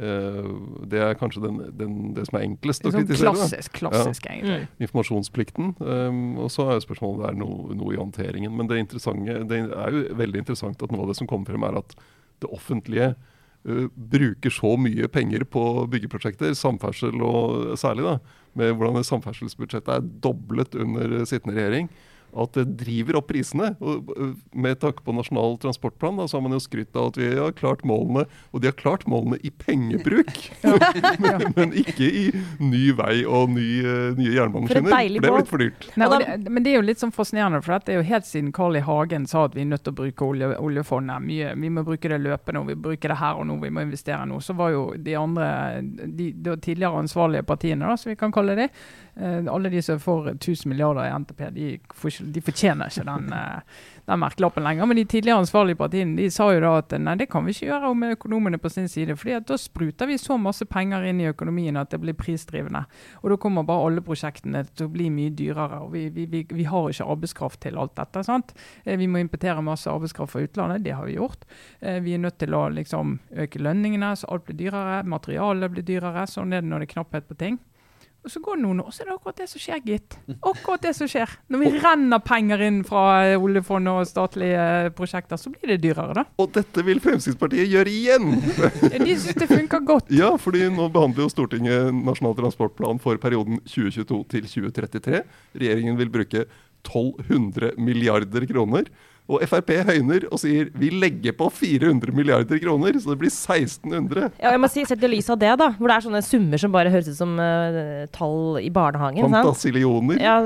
Uh, det er kanskje den, den, det som er enklest å Sånn kritisere. da. klassisk, klassisk, egentlig. Informasjonsplikten. um, og så er jo spørsmålet om det er noe, noe i håndteringen. Men det, interessante, det er jo veldig interessant at noe av det som kommer frem, er at det offentlige uh, bruker så mye penger på byggeprosjekter, samferdsel og særlig, da, med hvordan samferdselsbudsjettet er doblet under sittende regjering. At det driver opp prisene. Og uh, med takke på Nasjonal transportplan da, så har man jo skrytt av at vi har klart målene, og de har klart målene i pengebruk. men, men ikke i ny vei og ny, uh, nye jernbaneskinner. For det er blitt for dyrt. Nei, og det, men det er jo litt sånn fascinerende, for dette er jo helt siden Carl I. Hagen sa at vi er nødt til å bruke olje, oljefondet. Mye, vi må bruke det løpende, og vi bruker det her og nå, vi må investere nå. Så var jo de andre, de, de tidligere ansvarlige partiene, da, som vi kan kalle det, eh, alle de som får 1000 milliarder i NTP, de får ikke, de fortjener ikke den, eh, den merkelappen lenger. Men de tidligere ansvarlige partiene de sa jo da at nei, det kan vi ikke gjøre med økonomene på sin side. fordi da spruter vi så masse penger inn i økonomien at det blir prisdrivende. Og da kommer bare alle prosjektene til å bli mye dyrere. og Vi, vi, vi, vi har ikke arbeidskraft til alt dette. sant? Eh, Vi må importere masse arbeidskraft fra utlandet, det har vi gjort. Eh, Vi er nødt til å liksom øke lønningene, så alt blir dyrere. Materialet blir dyrere. Sånn er det når det er knapphet på ting. Og så går det noen år, så er det akkurat det som skjer, gitt. Akkurat det som skjer. Når vi renner penger inn fra oljefond oljefondet og statlige eh, prosjekter, så blir det dyrere, da. Og dette vil Fremskrittspartiet gjøre igjen! De syns det funker godt. Ja, fordi nå behandler jo Stortinget Nasjonal transportplan for perioden 2022 til 2033. Regjeringen vil bruke 1200 milliarder kroner. Og Frp høyner og sier vi legger på 400 milliarder kroner, så det blir 1600. Ja, jeg må si, Sett i lys av det, da, hvor det er sånne summer som bare høres ut som uh, tall i barnehagen. Fantasillioner. Ja,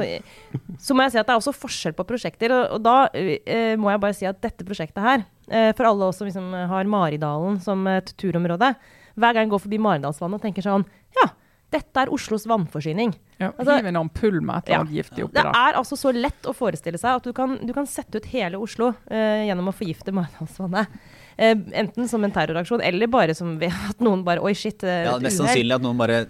så må jeg si at det er også forskjell på prosjekter. Og, og da uh, må jeg bare si at dette prosjektet her, uh, for alle oss som liksom har Maridalen som et turområde Hver gang jeg går forbi Maridalsvannet og tenker sånn dette er Oslos vannforsyning. Ja, Altså- Hiv en ampull med et eller annet giftig oppi Det er altså så lett å forestille seg at du kan, du kan sette ut hele Oslo uh, gjennom å forgifte Maridalsvannet. Uh, enten som en terroraksjon, eller bare som ved at noen bare Oi, shit. Uh, Ja, Mest sannsynlig at noen bare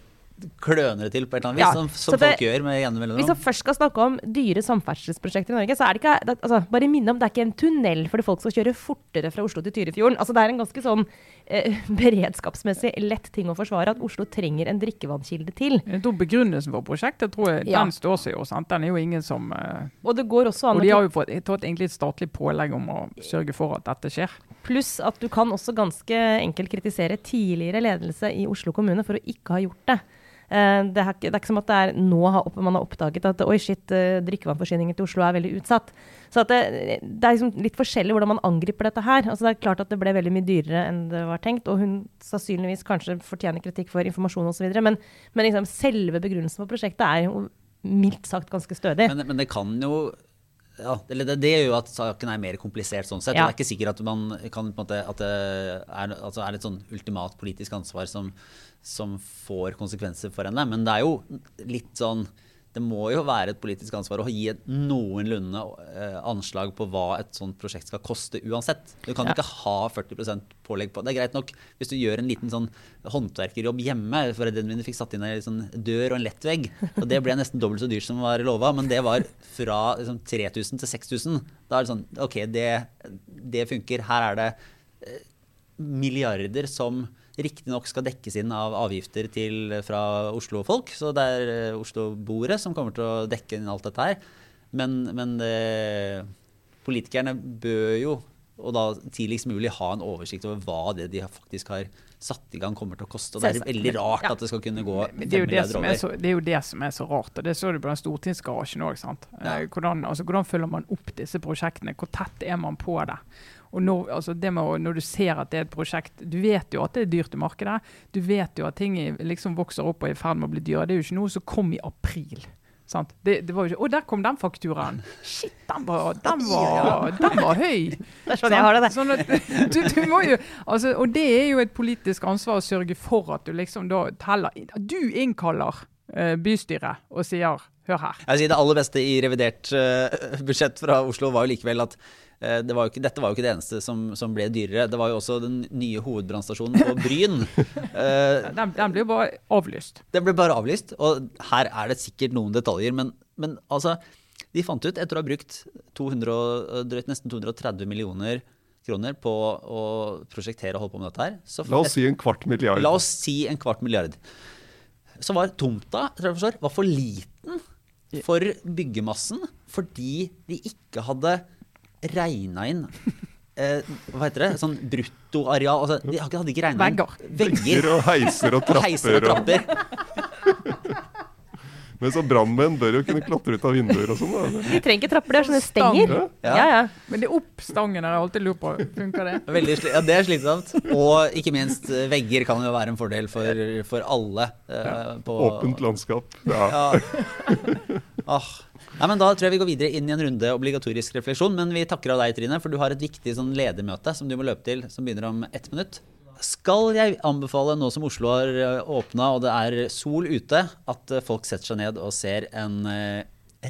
kløner det til på et eller annet vis, Ja, som, så som det- folk gjør med jevne Hvis vi man først skal snakke om dyre samferdselsprosjekter i Norge, så er det ikke det, altså, Bare minne om det er ikke en tunnel fordi folk skal kjøre fortere fra Oslo til Tyrifjorden. Altså, det er en ganske sånn eh, beredskapsmessig lett ting å forsvare at Oslo trenger en drikkevannkilde til. Da Begrunnelsen for prosjektet tror jeg, Ja. den står seg jo. sant? Den er jo ingen som eh, Og det går også an Og de har jo fått tatt egentlig et statlig pålegg om å sørge for at dette skjer. Pluss at du kan også ganske enkelt kritisere tidligere ledelse i Oslo kommune for å ikke ha gjort det. Eh, det, er ikke, det er ikke som at det er nå man har oppdaget at oi shit, eh, drikkevannforsyningen til Oslo er veldig utsatt. Så det, det er liksom litt forskjellig hvordan man angriper dette her. Altså det er klart at det ble veldig mye dyrere enn det var tenkt, og hun sannsynligvis kanskje fortjener kritikk for informasjon osv. Men, men liksom selve begrunnelsen for prosjektet er jo mildt sagt ganske stødig. Men, men det kan jo ja, det, det gjør jo at saken er mer komplisert sånn sett. Ja. Det er ikke sikkert at man kan på en måte, at det er, altså er et sånn ultimat politisk ansvar som, som får konsekvenser for henne. Men det er jo litt sånn Det må jo være et politisk ansvar å gi et noenlunde eh, anslag på hva et sånt prosjekt skal koste uansett. Du kan Ja. ikke ha 40% pålegg på. Det er greit nok hvis du gjør en liten sånn håndverkerjobb hjemme. Foreldrene mine fikk satt inn en sånn dør og en lettvegg. Og det ble nesten dobbelt så dyrt som var lova, men det var fra liksom, 3000 til 6000. Da er det sånn OK, det, det funker. Her er det eh, milliarder som riktignok skal dekkes inn av avgifter til, fra Oslo-folk. Så det er eh, Oslo-boere som kommer til å dekke inn alt dette her. Men, men det, politikerne bør jo, og da tidligst mulig, ha en oversikt over hva det de faktisk har satt i gang, kommer til å koste. Og det er veldig rart at det skal kunne gå Men det er, jo 5 det, milliarder som er over. så, det er jo det som er så rart. og Det så du på den stortingsgarasjen òg. Ja. Hvordan, altså, hvordan følger man opp disse prosjektene? Hvor tett er man på det? Og når, altså det med, når du ser at det er et prosjekt Du vet jo at det er dyrt i markedet. Du vet jo at ting liksom vokser opp og er i ferd med å bli dyre. Det er jo ikke noe som kom i april. Sant? Det, det var jo ikke, Å, der kom den fakturaen! Shit, den var, den var, den var høy! Det er sånn jeg har det. det. Sånn at, du, du må jo, altså, og det er jo et politisk ansvar å sørge for at du liksom da teller Du innkaller uh, bystyret og sier Hør her. Jeg vil si Det aller beste i revidert uh, budsjett fra Oslo var jo likevel at det var jo ikke, dette var jo ikke det eneste som, som ble dyrere. Det var jo også den nye hovedbrannstasjonen på Bryn. uh, Den, den jo bare avlyst. Den ble bare avlyst, og her er det sikkert noen detaljer, men, men altså De fant ut, etter å ha brukt 200, drøyt nesten 230 millioner kroner på å prosjektere og holde på med dette her så La oss si en kvart milliard. La oss si en kvart milliard. Så var tomta tror jeg forstår, var for liten for byggemassen fordi de ikke hadde regna inn eh, Hva heter det? Sånn bruttoareal altså, De hadde ikke regna inn Vegger. og heiser og trapper. heiser og trapper. Men så brannmenn bør jo kunne klatre ut av vinduer og sånn. da. De trenger ikke trapper, de har sånne stenger. Ja. Ja, ja. Men det er opp stangen har jeg alltid lurt på. Funker det? Veldig ja, det er slitsomt. Og ikke minst, eh, vegger kan jo være en fordel for, for alle. eh, på, Åpent landskap. Ja. Ja. Ah. Nei, men Da tror jeg vi går videre inn i en runde obligatorisk refleksjon. Men vi takker av deg, Trine, for du har et viktig sånn ledermøte som du må løpe til, som begynner om ett minutt. Skal jeg anbefale, nå som Oslo har åpna og det er sol ute, at eh, folk setter seg ned og ser en, eh,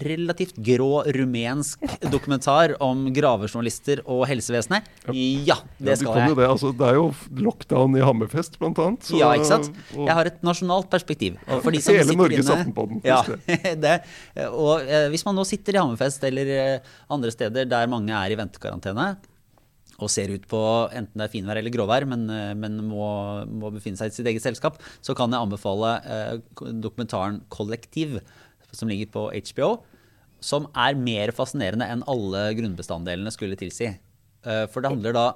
relativt grå rumensk dokumentar om gravejournalister og helsevesenet? Ja, det skal jo jeg. det. Altså, det er jo lockdown i Hammerfest, blant annet. så- Ja, ikke sant? Jeg har et nasjonalt perspektiv. For de som Hele Norges på Aftenpodden, Ja, det. Og eh, hvis man nå sitter i Hammerfest eller eh, andre steder der mange er i ventekarantene, og ser ut på enten det er finvær eller gråvær, men, eh, men må, må befinne seg i sitt eget selskap, så kan jeg anbefale eh, dokumentaren 'Kollektiv', som ligger på HBO, som er mer fascinerende enn alle grunnbestanddelene skulle tilsi. Eh, For det handler da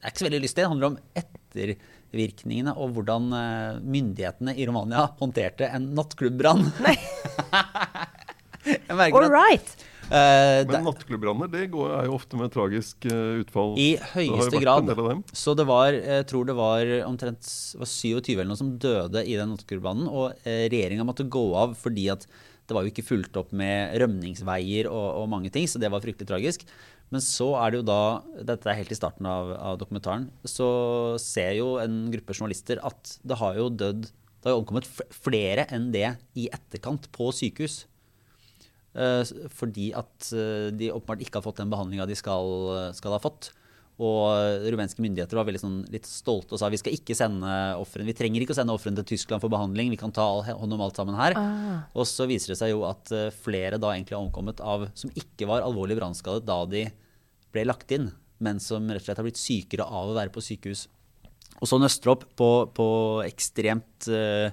Det er ikke så veldig lystig, det handler om ettervirkningene og hvordan eh, myndighetene i Romania håndterte en nattklubbrann. Nei, Jeg all right! Uh, Men nattklubbranner det går, er jo ofte med tragisk uh, utfall. I høyeste grad. Så det var, jeg tror det var omtrent var 27 eller noe som døde i den nattklubbrannen. Og uh, regjeringa måtte gå av fordi at det var jo ikke fulgt opp med rømningsveier og, og mange ting, så det var fryktelig tragisk. Men så er det jo da, dette er helt i starten av, av dokumentaren, så ser jo en gruppe journalister at det har jo dødd Det har jo omkommet flere enn det i etterkant på sykehus. Eh, fordi at eh, de åpenbart ikke har fått den behandlinga de skal, skal ha fått. Og rumenske myndigheter var veldig sånn, litt stolte og sa vi skal ikke sende offrene, vi trenger ikke å sende ofrene til Tyskland for behandling, vi kan ta hånd om alt sammen her. Ah. Og så viser det seg jo at eh, flere da egentlig har omkommet av, som ikke var alvorlig brannskadet da de ble lagt inn, men som rett og slett har blitt sykere av å være på sykehus. Og så nøster opp på, på ekstremt uh,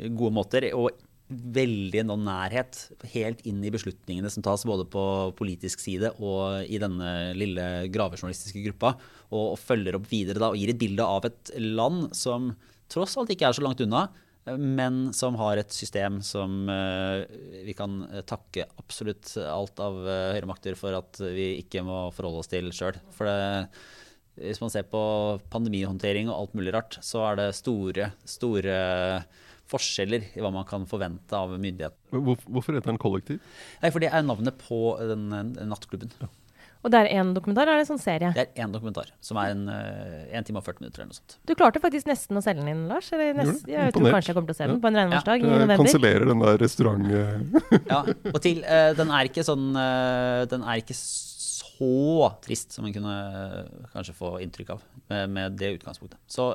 gode måter. og veldig nå nærhet helt inn i beslutningene som tas både på politisk side og i denne lille gravejournalistiske gruppa, og, og følger opp videre da, og gir et bilde av et land som tross alt ikke er så langt unna, men som har et system som uh, vi kan takke absolutt alt av eh, høyremakter for at vi ikke må forholde oss til sjøl. For det, hvis man ser på pandemihåndtering og alt mulig rart, så er det store, store forskjeller i hva man kan forvente av myndighetene. Hvor, hvorfor heter den Kollektiv? Nei, for det er navnet på den, den nattklubben. Og det er én dokumentar, eller er det sånn serie? Det er én dokumentar, som er en, eh, en time og 40 minutter eller noe sånt. Du klarte faktisk nesten å selge den inn, Lars. Eller nest, jeg tror kanskje jeg kommer til å se den på en regnværsdag i Jeg november. kansellerer den der restaurant... eh, Ja, og til, uh, den er ikke sånn uh, Den er ikke så trist som man kunne uh, kanskje få inntrykk av med, med det utgangspunktet. Så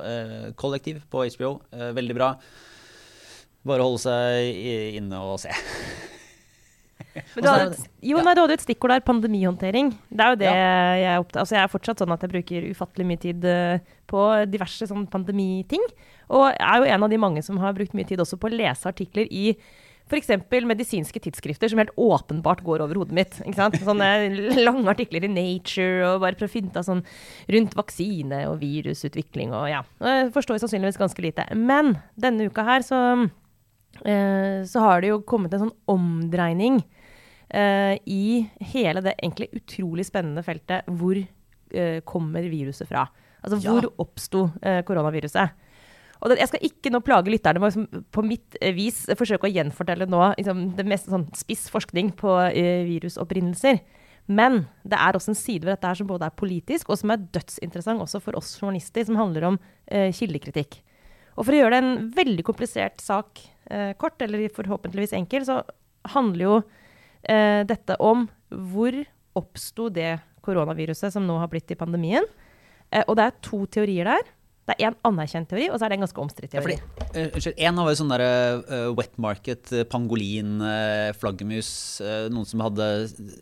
Kollektiv på HBO, veldig bra. Bare holde seg inne og se. Men du hadde, et, jo, nei, du hadde et stikkord der, pandemihåndtering. Det er jo det jeg er opptatt Altså, jeg er fortsatt sånn at jeg bruker ufattelig mye tid eh, på diverse sånn pandemiting. Og jeg er jo en av de mange som har brukt mye tid også på å lese artikler i f.eks. medisinske tidsskrifter som helt åpenbart går over hodet mitt. Sånne lange artikler i Nature og bare prøve å finne sånn rundt vaksine og virusutvikling og ja. Jeg forstår sannsynligvis ganske lite. Men denne uka her så, eh, så har det jo kommet en sånn omdreining eh, i hele det egentlig utrolig spennende feltet hvor eh, kommer viruset fra? Altså Ja. hvor oppsto eh, koronaviruset? Og jeg skal ikke nå plage lytterne med å liksom, på mitt vis forsøke å gjenfortelle nå liksom, det mest sånn spiss forskning på eh, virusopprinnelser. Men det er også en side ved dette her som både er politisk, og som er dødsinteressant også for oss journalister, som handler om eh, kildekritikk. Og for å gjøre det en veldig komplisert sak eh, kort, eller forhåpentligvis enkel, så handler jo eh, dette om hvor oppsto det koronaviruset som nå har blitt i pandemien. Eh, og det er to teorier der. Det er en anerkjent teori, og så er det en ganske omstridt teori. Unnskyld, ja. En var jo sånn derre eh, wet market, eh, pangolin, uh, flaggermus uh, Noen som hadde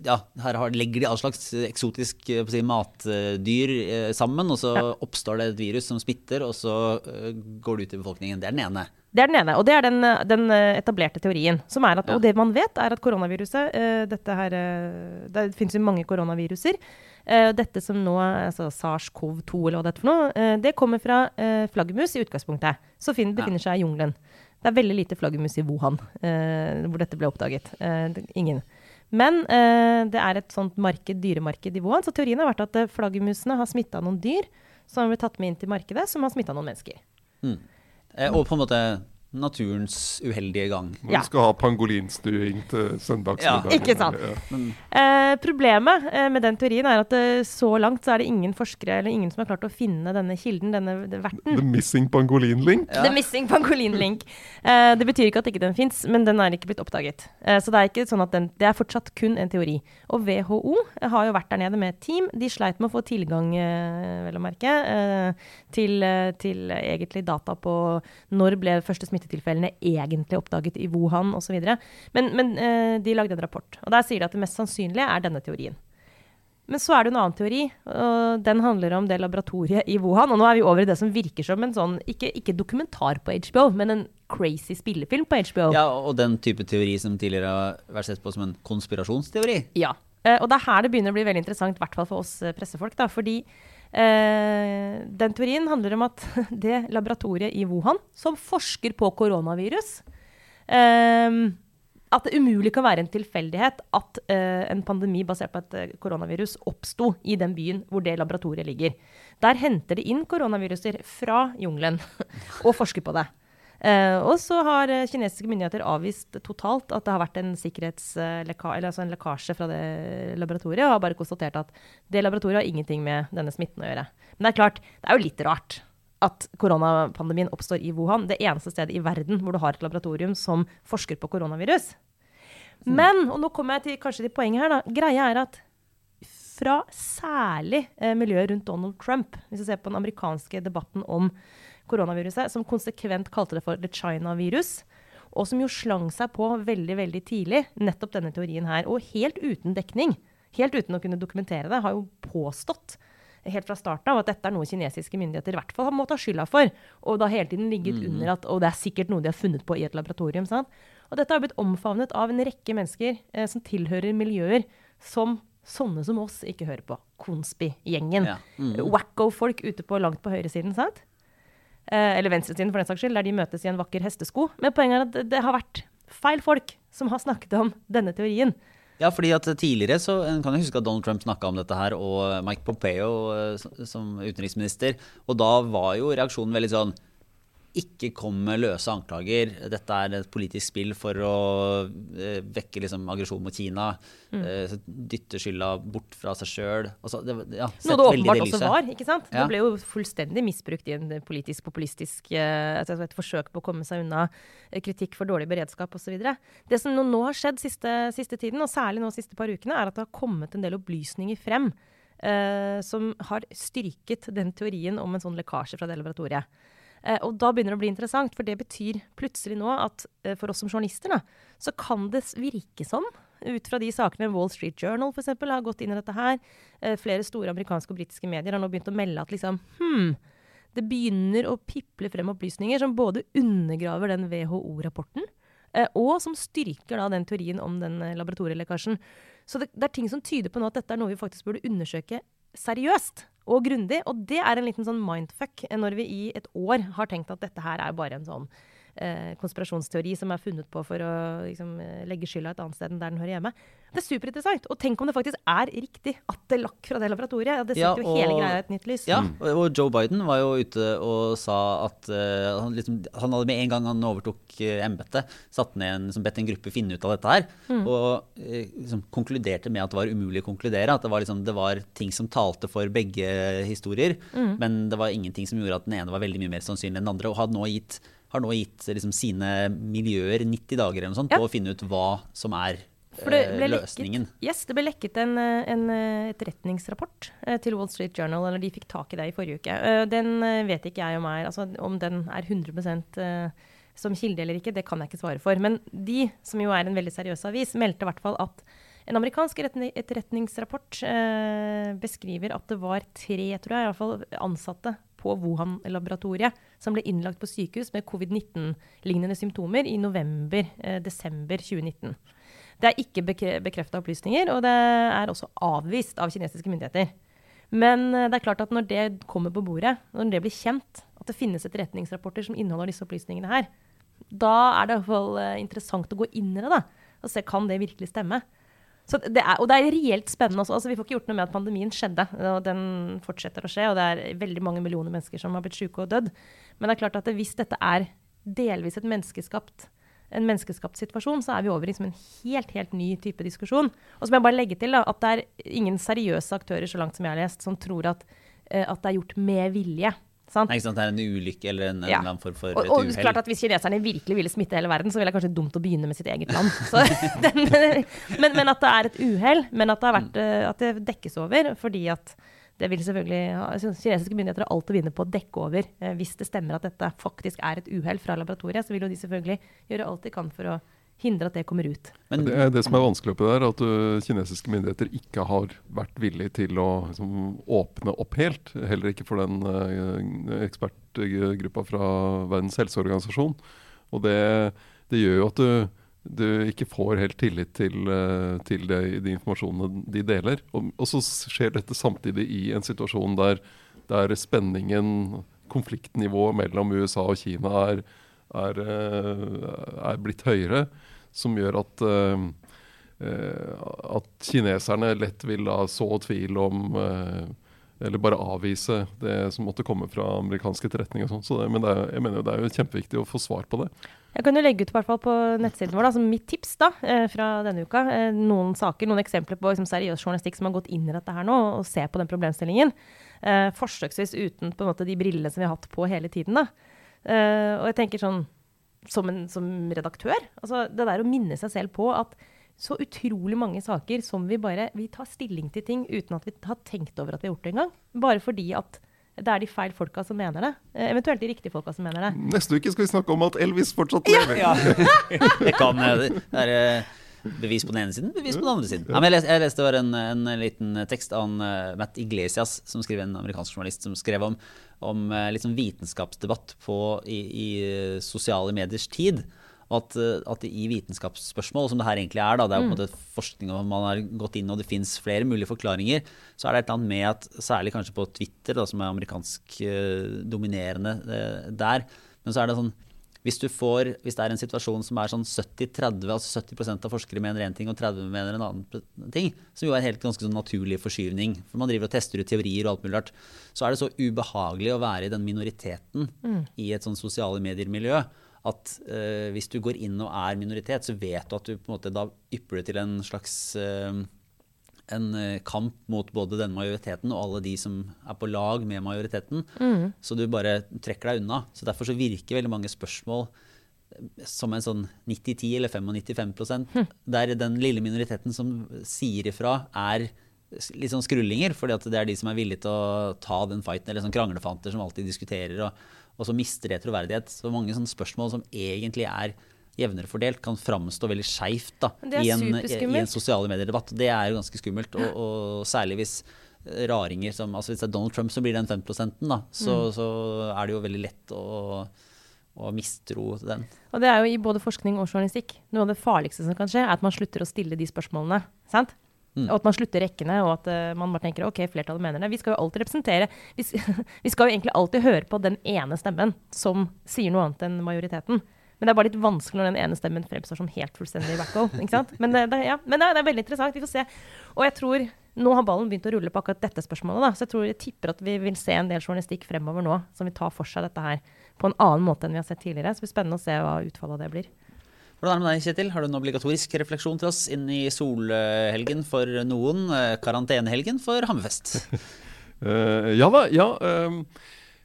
Ja, her har, legger de all slags eksotisk eh, si, matdyr eh, sammen, og så Ja. oppstår det et virus som smitter, og så eh, går det ut i befolkningen. Det er den ene. Det er den ene, og det er den, eh, den eh, etablerte teorien. Som er at, Ja. Og det man vet, er at koronaviruset eh, dette her, eh, Det finnes jo mange koronaviruser. Eh, dette som nå, altså SARS-CoV-2 eller hva det er for noe, uh, det kommer fra uh, flaggermus i utgangspunktet. Så fin, befinner seg i jungelen. Det er veldig lite flaggermus i Wuhan, hvor dette ble oppdaget. Ingen. Men det er et sånt marked, dyremarked i Wuhan, så teorien har vært at eh, flaggermusene har smitta noen dyr som har blitt tatt med inn til markedet, som har smitta noen mennesker. Eh, og på en måte naturens uheldige gang. Når Ja. du skal ha pangolinstuing til søndagsmiddagen. Ja, ikke sant. Ja. Eh, problemet eh, med den teorien er at eh, så langt så er det ingen forskere eller ingen som har klart å finne denne kilden, denne verten. The missing pangolin link. Ja. The missing pangolin link. Eh, det betyr ikke at ikke den fins, men den er ikke blitt oppdaget. Eh, så det er ikke sånn at den, det er fortsatt kun en teori. Og WHO har jo vært der nede med et team. De sleit med å få tilgang, eh, vel å merke, eh, til, til egentlig data på når ble første smittetilfellene egentlig oppdaget i Wuhan osv. Men, men eh, de lagde en rapport, og der sier de at det mest sannsynlige er denne teorien. Men så er det en annen teori, og den handler om det laboratoriet i Wuhan. Og nå er vi over i det som virker som en sånn, ikke, ikke dokumentar på HBO, men en crazy spillefilm på HBO. Ja, og den type teori som tidligere har vært sett på som en konspirasjonsteori. Ja. Eh, og det er her det begynner å bli veldig interessant, i hvert fall for oss eh, pressefolk. Da, fordi eh, den teorien handler om at det laboratoriet i Wuhan, som forsker på koronavirus eh, At det umulig kan være en tilfeldighet at eh, en pandemi basert på et eh, koronavirus oppsto i den byen hvor det laboratoriet ligger. Der henter de inn koronaviruser fra jungelen og forsker på det. Eh, og så har eh, kinesiske myndigheter avvist totalt at det har vært en, sikkerhetsleka eller altså en lekkasje fra det laboratoriet, og har bare konstatert at det laboratoriet har ingenting med denne smitten å gjøre. Men det er klart, det er jo litt rart at koronapandemien oppstår i Wuhan, det eneste stedet i verden hvor du har et laboratorium som forsker på koronavirus. Men, og nå kommer jeg til, kanskje til poenget her, da. Greia er at fra særlig eh, miljøet rundt Donald Trump, hvis du ser på den amerikanske debatten om koronaviruset, som konsekvent kalte det for the China-virus, og som jo slang seg på veldig veldig tidlig, nettopp denne teorien her, og helt uten dekning, helt uten å kunne dokumentere det, har jo påstått helt fra starten av at dette er noe kinesiske myndigheter i hvert fall må ta skylda for. Og da hele tiden ligget under at og det er sikkert noe de har funnet på i et laboratorium. Sant? Og dette har blitt omfavnet av en rekke mennesker eh, som tilhører miljøer som sånne som oss ikke hører på. Konspi-gjengen. Ja. Mm. Wacko-folk ute på langt på høyresiden, sant? Eh, eller venstresiden, for den saks skyld, der de møtes i en vakker hestesko. Men poenget er at det, har vært feil folk som har snakket om denne teorien. Ja, fordi at tidligere så en kan jo huske at Donald Trump snakka om dette her, og Mike Pompeo eh, som utenriksminister. Og da var jo reaksjonen veldig sånn ikke kom med løse anklager. Dette er et politisk spill for å eh, vekke liksom, aggresjon mot Kina. Mm. Eh, dytte skylda bort fra seg sjøl. Altså, ja, Noe det åpenbart også var. ikke sant? Ja. Det ble jo fullstendig misbrukt i en politisk, populistisk eh, altså et forsøk på å komme seg unna kritikk for dårlig beredskap osv. Det som nå, nå har skjedd siste, siste tiden, og særlig nå siste par ukene, er at det har kommet en del opplysninger frem Uh, som har styrket den teorien om en sånn lekkasje fra det laboratoriet. Eh, og da begynner det å bli interessant, for det betyr plutselig nå at eh, for oss som journalister, da, så kan det virke som, ut fra de sakene Wall Street Journal eksempel, har gått inn i dette her, eh, flere store amerikanske og britiske medier har nå begynt å melde at liksom, hmm, det begynner å piple frem opplysninger som både undergraver den WHO-rapporten, og som styrker da den teorien om den laboratorielekkasjen. Så det, det er ting som tyder på nå at dette er noe vi faktisk burde undersøke seriøst og grundig. Og det er en liten sånn mindfuck når vi i et år har tenkt at dette her er bare en sånn eh, konspirasjonsteori som er funnet på for å liksom, eh, legge skylda et annet sted enn der den hører hjemme. Det er superinteressant. Og tenk om det faktisk er riktig at det lakk fra det laboratoriet. Det det Ja, setter jo hele greia i et nytt lys. Ja, og og Joe Biden var jo ute og sa at uh, han, liksom, han hadde med en gang han overtok uh, embetet, satt ned en, liksom, bedt en gruppe finne ut av dette her. Og eh, liksom, konkluderte med at det var umulig å konkludere. At det var, liksom, det var ting som talte for begge historier. Men det var ingenting som gjorde at den ene var veldig mye mer sannsynlig enn den andre. Og hadde nå gitt, har nå gitt liksom, sine miljøer 90 dager eller noe sånt, Ja. på å finne ut hva som er eh, løsningen. lekket, yes, det ble lekket en, eh, en eh, etterretningsrapport til Wall Street Journal, eller de fikk tak i det i forrige uke. Den vet ikke jeg om er altså Om den er 100 eh, som kilde eller ikke, det kan jeg ikke svare for. Men de, som jo er en veldig seriøs avis, meldte i hvert fall at en amerikansk etterretning- etterretningsrapport eh, beskriver at det var tre tror jeg, i hvert fall, ansatte på Wuhan-laboratoriet som ble innlagt på sykehus med covid-19-lignende symptomer i november-desember 2019. Det er ikke bekre bekrefta opplysninger, og det er også avvist av kinesiske myndigheter. Men eh, det er klart at når det kommer på bordet, når det blir kjent at det finnes etterretningsrapporter som inneholder disse opplysningene her, da er det i hvert fall eh, interessant å gå inn i det da, og se kan det virkelig stemme. Det er, og det er reelt spennende også. Altså, vi får ikke gjort noe med at pandemien skjedde. og Den fortsetter å skje, og det er veldig mange millioner mennesker som har blitt syke og dødd. Men det er klart at hvis dette er delvis menneskeskapt en menneskeskapt situasjon, så er vi over i en helt helt ny type diskusjon. Og så må jeg bare legge til da, at det er ingen seriøse aktører så langt som jeg har lest, som tror at, eh, at det er gjort med vilje. Sant? Nei, ikke sant? Det er en ulykke eller en, en Ja. annen form for Og, et og uhell. klart at Hvis kineserne virkelig ville smitte hele verden, så ville det kanskje dumt å begynne med sitt eget land. Så den, men, men at det er et uhell, men at det, har vært, eh, at det dekkes over. Fordi at det vil selvfølgelig Kinesiske myndigheter har alt å vinne på å dekke over. Eh, hvis det stemmer at dette faktisk er et uhell fra laboratoriet, så vil jo de selvfølgelig gjøre alt de kan for å hindre at det kommer ut. Men Det er det som er vanskelig oppi der, at uh, kinesiske myndigheter ikke har vært villige til å liksom, åpne opp helt. Heller ikke for den uh, ekspertgruppa fra Verdens helseorganisasjon. Og det, det gjør jo at du, du ikke får helt tillit til, uh, til det, de informasjonene de deler. Og, og så skjer dette samtidig i en situasjon der, der spenningen, konfliktnivået mellom USA og Kina er, er, er blitt høyere som gjør at, eh, eh, at kineserne lett vil da så tvil om eh, Eller bare avvise det som måtte komme fra amerikansk etterretning. og sånn. Så det, men det er, jeg mener jo det er jo kjempeviktig å få svar på det. Jeg kan jo legge ut på nettsiden vår da, som mitt tips da, eh, fra denne uka. eh, Noen saker, noen eksempler på liksom, seriøs journalistikk som har gått inn i dette her nå, og ser på den problemstillingen. Eh, forsøksvis uten på en måte de brillene som vi har hatt på hele tiden. da. Eh, og jeg tenker sånn, som, en, som redaktør, altså det der å minne seg selv på at så utrolig mange saker som vi bare vi tar stilling til ting uten at vi har tenkt over at vi har gjort det engang. Bare fordi at det er de feil folka som mener det. Eh, eventuelt de riktige folka som mener det. Neste uke skal vi snakke om at Elvis fortsatt lever. Ja. Det kan jeg Det er eh, bevis på den ene siden, bevis på den andre siden. Ja, men jeg, leste, jeg leste var en, en liten tekst av en, uh, Matt Iglesias, som skrev en amerikansk journalist, som skrev om, om uh, sånn vitenskapsdebatt på, i, i eh, sosiale mediers tid. Og at, at i vitenskapsspørsmål, som det her egentlig er, da, det er jo på en måte forskning og man har gått inn og det fins flere mulige forklaringer, så er det et eller annet med at særlig kanskje på Twitter, da, som er amerikansk dominerende der, men så er det sånn hvis, du får, hvis det er en situasjon som er sånn 70-30, altså 70 av forskere mener én ting og 30 mener en annen ting, som jo er en helt ganske sånn naturlig forskyvning, for man driver og tester ut teorier og alt mulig rart, så er det så ubehagelig å være i den minoriteten i et sånn sosiale medier-miljø at uh, hvis du går inn og er minoritet, så vet du at du på en måte da ypper det til en slags eh, en eh, kamp mot både denne majoriteten og alle de som er på lag med majoriteten. Så du bare trekker deg unna. Så Derfor så virker veldig mange spørsmål eh, som en sånn 90-10 eller 95-95 der den lille minoriteten som sier ifra, er litt sånn skrullinger, fordi at det er de som er villige til å ta den fighten, eller sånn kranglefanter som alltid diskuterer, og, og så mister det troverdighet. Så mange sånne spørsmål som egentlig er jevnere fordelt, kan framstå veldig skeivt i, en, i, en sosiale medier-debatt. Det er jo ganske skummelt, og, og særlig hvis eh, raringer som altså Hvis det er Donald Trump som blir den 5 da, så, så er det jo veldig lett å, og mistro den. Og det er jo i både forskning og journalistikk. Noe av det farligste som kan skje, er at man slutter å stille de spørsmålene. Sant? Mm. Og at man slutter rekkene, og at uh, man bare tenker ok, flertallet mener det. Vi skal jo alltid representere Vi, vi skal jo egentlig alltid høre på den ene stemmen som sier noe annet enn majoriteten. Men det er bare litt vanskelig når den ene stemmen fremstår som helt fullstendig wacko. Ikke sant? Men, det, det, ja. Men det, det er veldig interessant. Vi får se. Og jeg tror nå har ballen begynt å rulle på akkurat dette spørsmålet. Da. Så jeg tror jeg tipper at vi vil se en del journalistikk fremover nå som vil ta for seg dette her på en annen måte enn vi har sett tidligere. Så det blir spennende å se hva utfallet av det blir. Hvordan er det med deg, Kjetil? Har du en obligatorisk refleksjon til oss inn i solhelgen for noen, eh, karantenehelgen for Hammerfest? uh, ja da, ja. ehm,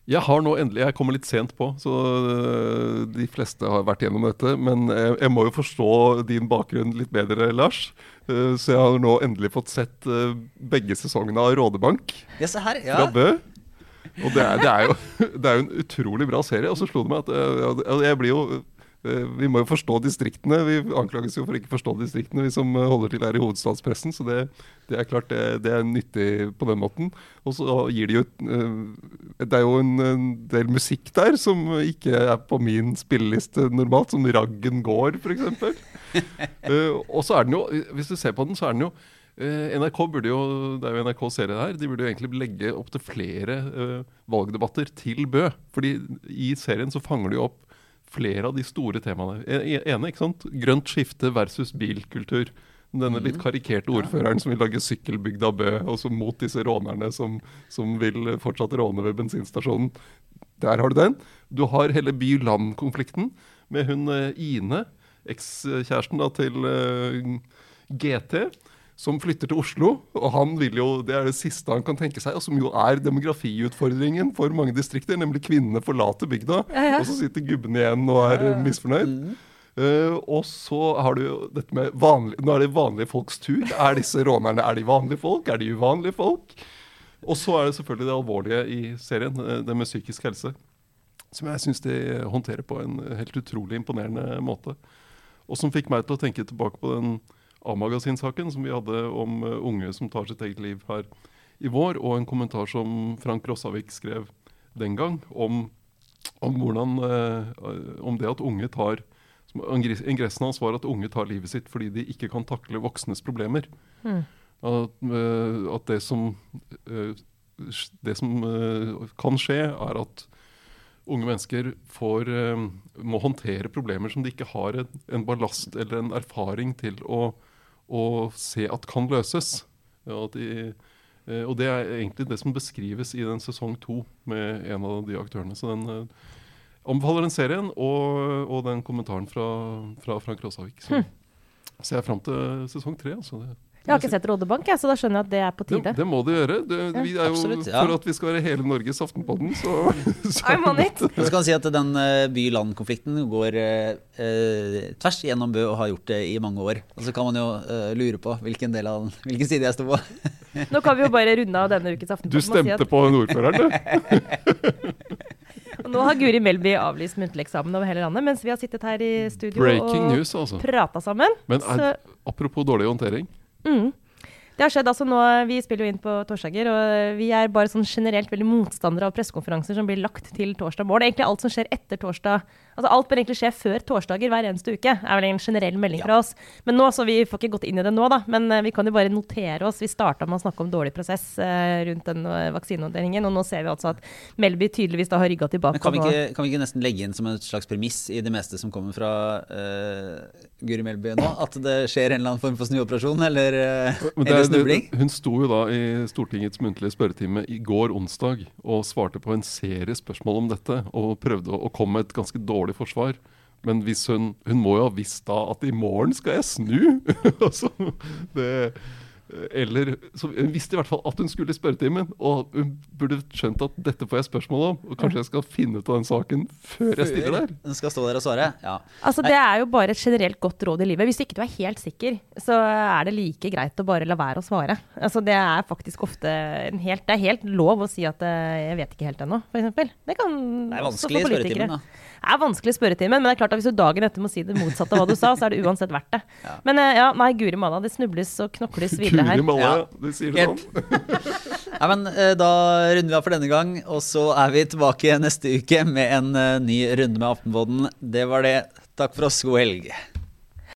jeg har nå endelig Jeg kommer litt sent på, så eh, de fleste har vært gjennom dette. Men jeg, jeg må jo forstå din bakgrunn litt bedre, Lars. Eh, så jeg har nå endelig fått sett begge sesongene av Rådebank Ja, se her. fra Ja. Bø. Og det er, det, er jo, det er jo en utrolig bra serie. Og så slo det meg at jeg, jeg blir jo Vi må jo forstå distriktene. Vi anklages jo for ikke forstå distriktene, vi som eh, holder til her i hovedstadspressen. Så det, det er klart det, det er nyttig på den måten. Og så gir de jo eh, Det er jo en, en del musikk der som ikke er på min spilleliste normalt, som Raggen gård, f.eks. Uh, og så er den jo, hvis du ser på den, så er den jo eh, NRK burde jo, Det er jo NRK-serie her. De burde jo egentlig legge opp til flere uh, valgdebatter til Bø. Fordi i serien så fanger de opp flere av de store temaene. E- e- ene, ikke sant? Grønt skifte versus bilkultur. Denne litt karikerte ordføreren som vil lage sykkelbygda Bø, og som mot disse rånerne som, som vil fortsatt råne ved bensinstasjonen. Der har du den. Du har hele by-land-konflikten med hun eh, Ine, ekskjæresten til eh, GT, som flytter til Oslo. Og han vil jo, det er det siste han kan tenke seg, og som jo er demografiutfordringen for mange distrikter, nemlig kvinnene forlater bygda, Ja, ja. og så sitter gubben igjen og er misfornøyd. Uh, og så har du jo dette med vanlig, Nå er det vanlige folks tur. Er disse rånerne er de vanlige folk? Er de uvanlige folk? Og så er det selvfølgelig det alvorlige i serien, eh, det med psykisk helse. Som jeg syns de håndterer på en helt utrolig imponerende måte. Og som fikk meg til å tenke tilbake på den A-magasinsaken som vi hadde om eh, unge som tar sitt eget liv her i vår, og en kommentar som Frank Rossavik skrev den gang om, om hvordan eh, Om det at unge tar Ingressen hans var at unge tar livet sitt fordi de ikke kan takle voksnes problemer. Mm. At, eh, at det som, det som kan skje, er at unge mennesker får, må håndtere problemer som de ikke har en, en ballast eller en erfaring til å, å se at kan løses. Ja, de, eh, og det er egentlig det som beskrives i den sesong to med en av de aktørene. Så den eh, anbefaler den serien og, og den kommentaren fra, fra Frank Råsavik. Så ser jeg fram til sesong tre. Altså. Det, Jeg har ikke sett Rådebank, jeg, så da skjønner jeg at det er på tide. det må du gjøre. Det, vi er jo, Absolutt, ja. For at vi skal være hele Norges Aftenpodden, så, så I'm on it! Så kan man si at den eh, by-land-konflikten går eh, eh, tvers gjennom Bø og har gjort det i mange år. Og så kan man jo eh, lure på hvilken, del av, den- hvilken side jeg står på. Nå kan vi jo bare runde av denne ukens Du Aftenposten si stemte at på den ordføreren, du. og nå har Guri Melby avlyst muntlig eksamen over hele landet, mens vi har sittet her i studio Breaking og news, altså. prata sammen. Men er, apropos dårlig håndtering. Mm. Det har skjedd altså nå, Vi spiller jo inn på torsdager, og vi er bare sånn generelt veldig motstandere av pressekonferanser som blir lagt til torsdag morgen. Egentlig alt som skjer etter torsdag. Altså Alt bør egentlig skje før torsdager hver eneste uke. er vel en generell melding fra oss. Men nå, så Vi får ikke gått inn i det nå, da, men eh, vi kan jo bare notere oss. Vi starta med å snakke om dårlig prosess eh, rundt den eh, vaksinehåndteringen, og nå ser vi altså at Melby tydeligvis da har rygga tilbake. Men kan vi, ikke, kan vi ikke nesten legge inn som et slags premiss i det meste som kommer fra eh, Guri Melby nå? At det skjer en eller annen form for snuoperasjon, eller, eh, det eller er- snubling? det- hun sto jo da i Stortingets muntlige spørretime i går onsdag og svarte på en serie spørsmål om dette, og prøvde å, å komme med et ganske dårlig forsvar. Men hvis hun, hun må jo ha visst da at i morgen skal jeg snu! altså, det, eller så Hun visste i hvert fall at hun skulle i spørretimen, og hun burde skjønt at dette får jeg spørsmål om. Og kanskje jeg skal finne ut av den saken før jeg stiller der. Hun skal stå der og svare? Ja. Altså, det er jo bare et generelt godt råd i livet. Hvis ikke du er helt sikker, så er det like greit å bare la være å svare. Altså, det er faktisk ofte en helt, det er helt lov å si at eh, 'jeg vet ikke helt ennå', f.eks. Det kan Det er vanskelig i spørretimen, da. Er vanskelig i spørretimen, men det er klart at hvis du dagen etter må si det motsatte av hva du sa, så er det uansett verdt det. Ja. Men eh, ja, nei, guri malla, det snubles og knokles videre her. Guri malla, Ja. du sier det sånn. Ja, men eh, Da runder vi av for denne gang, og så er vi tilbake neste uke med en eh, ny runde med Aftenpodden. Det var det. Takk for oss. God helg.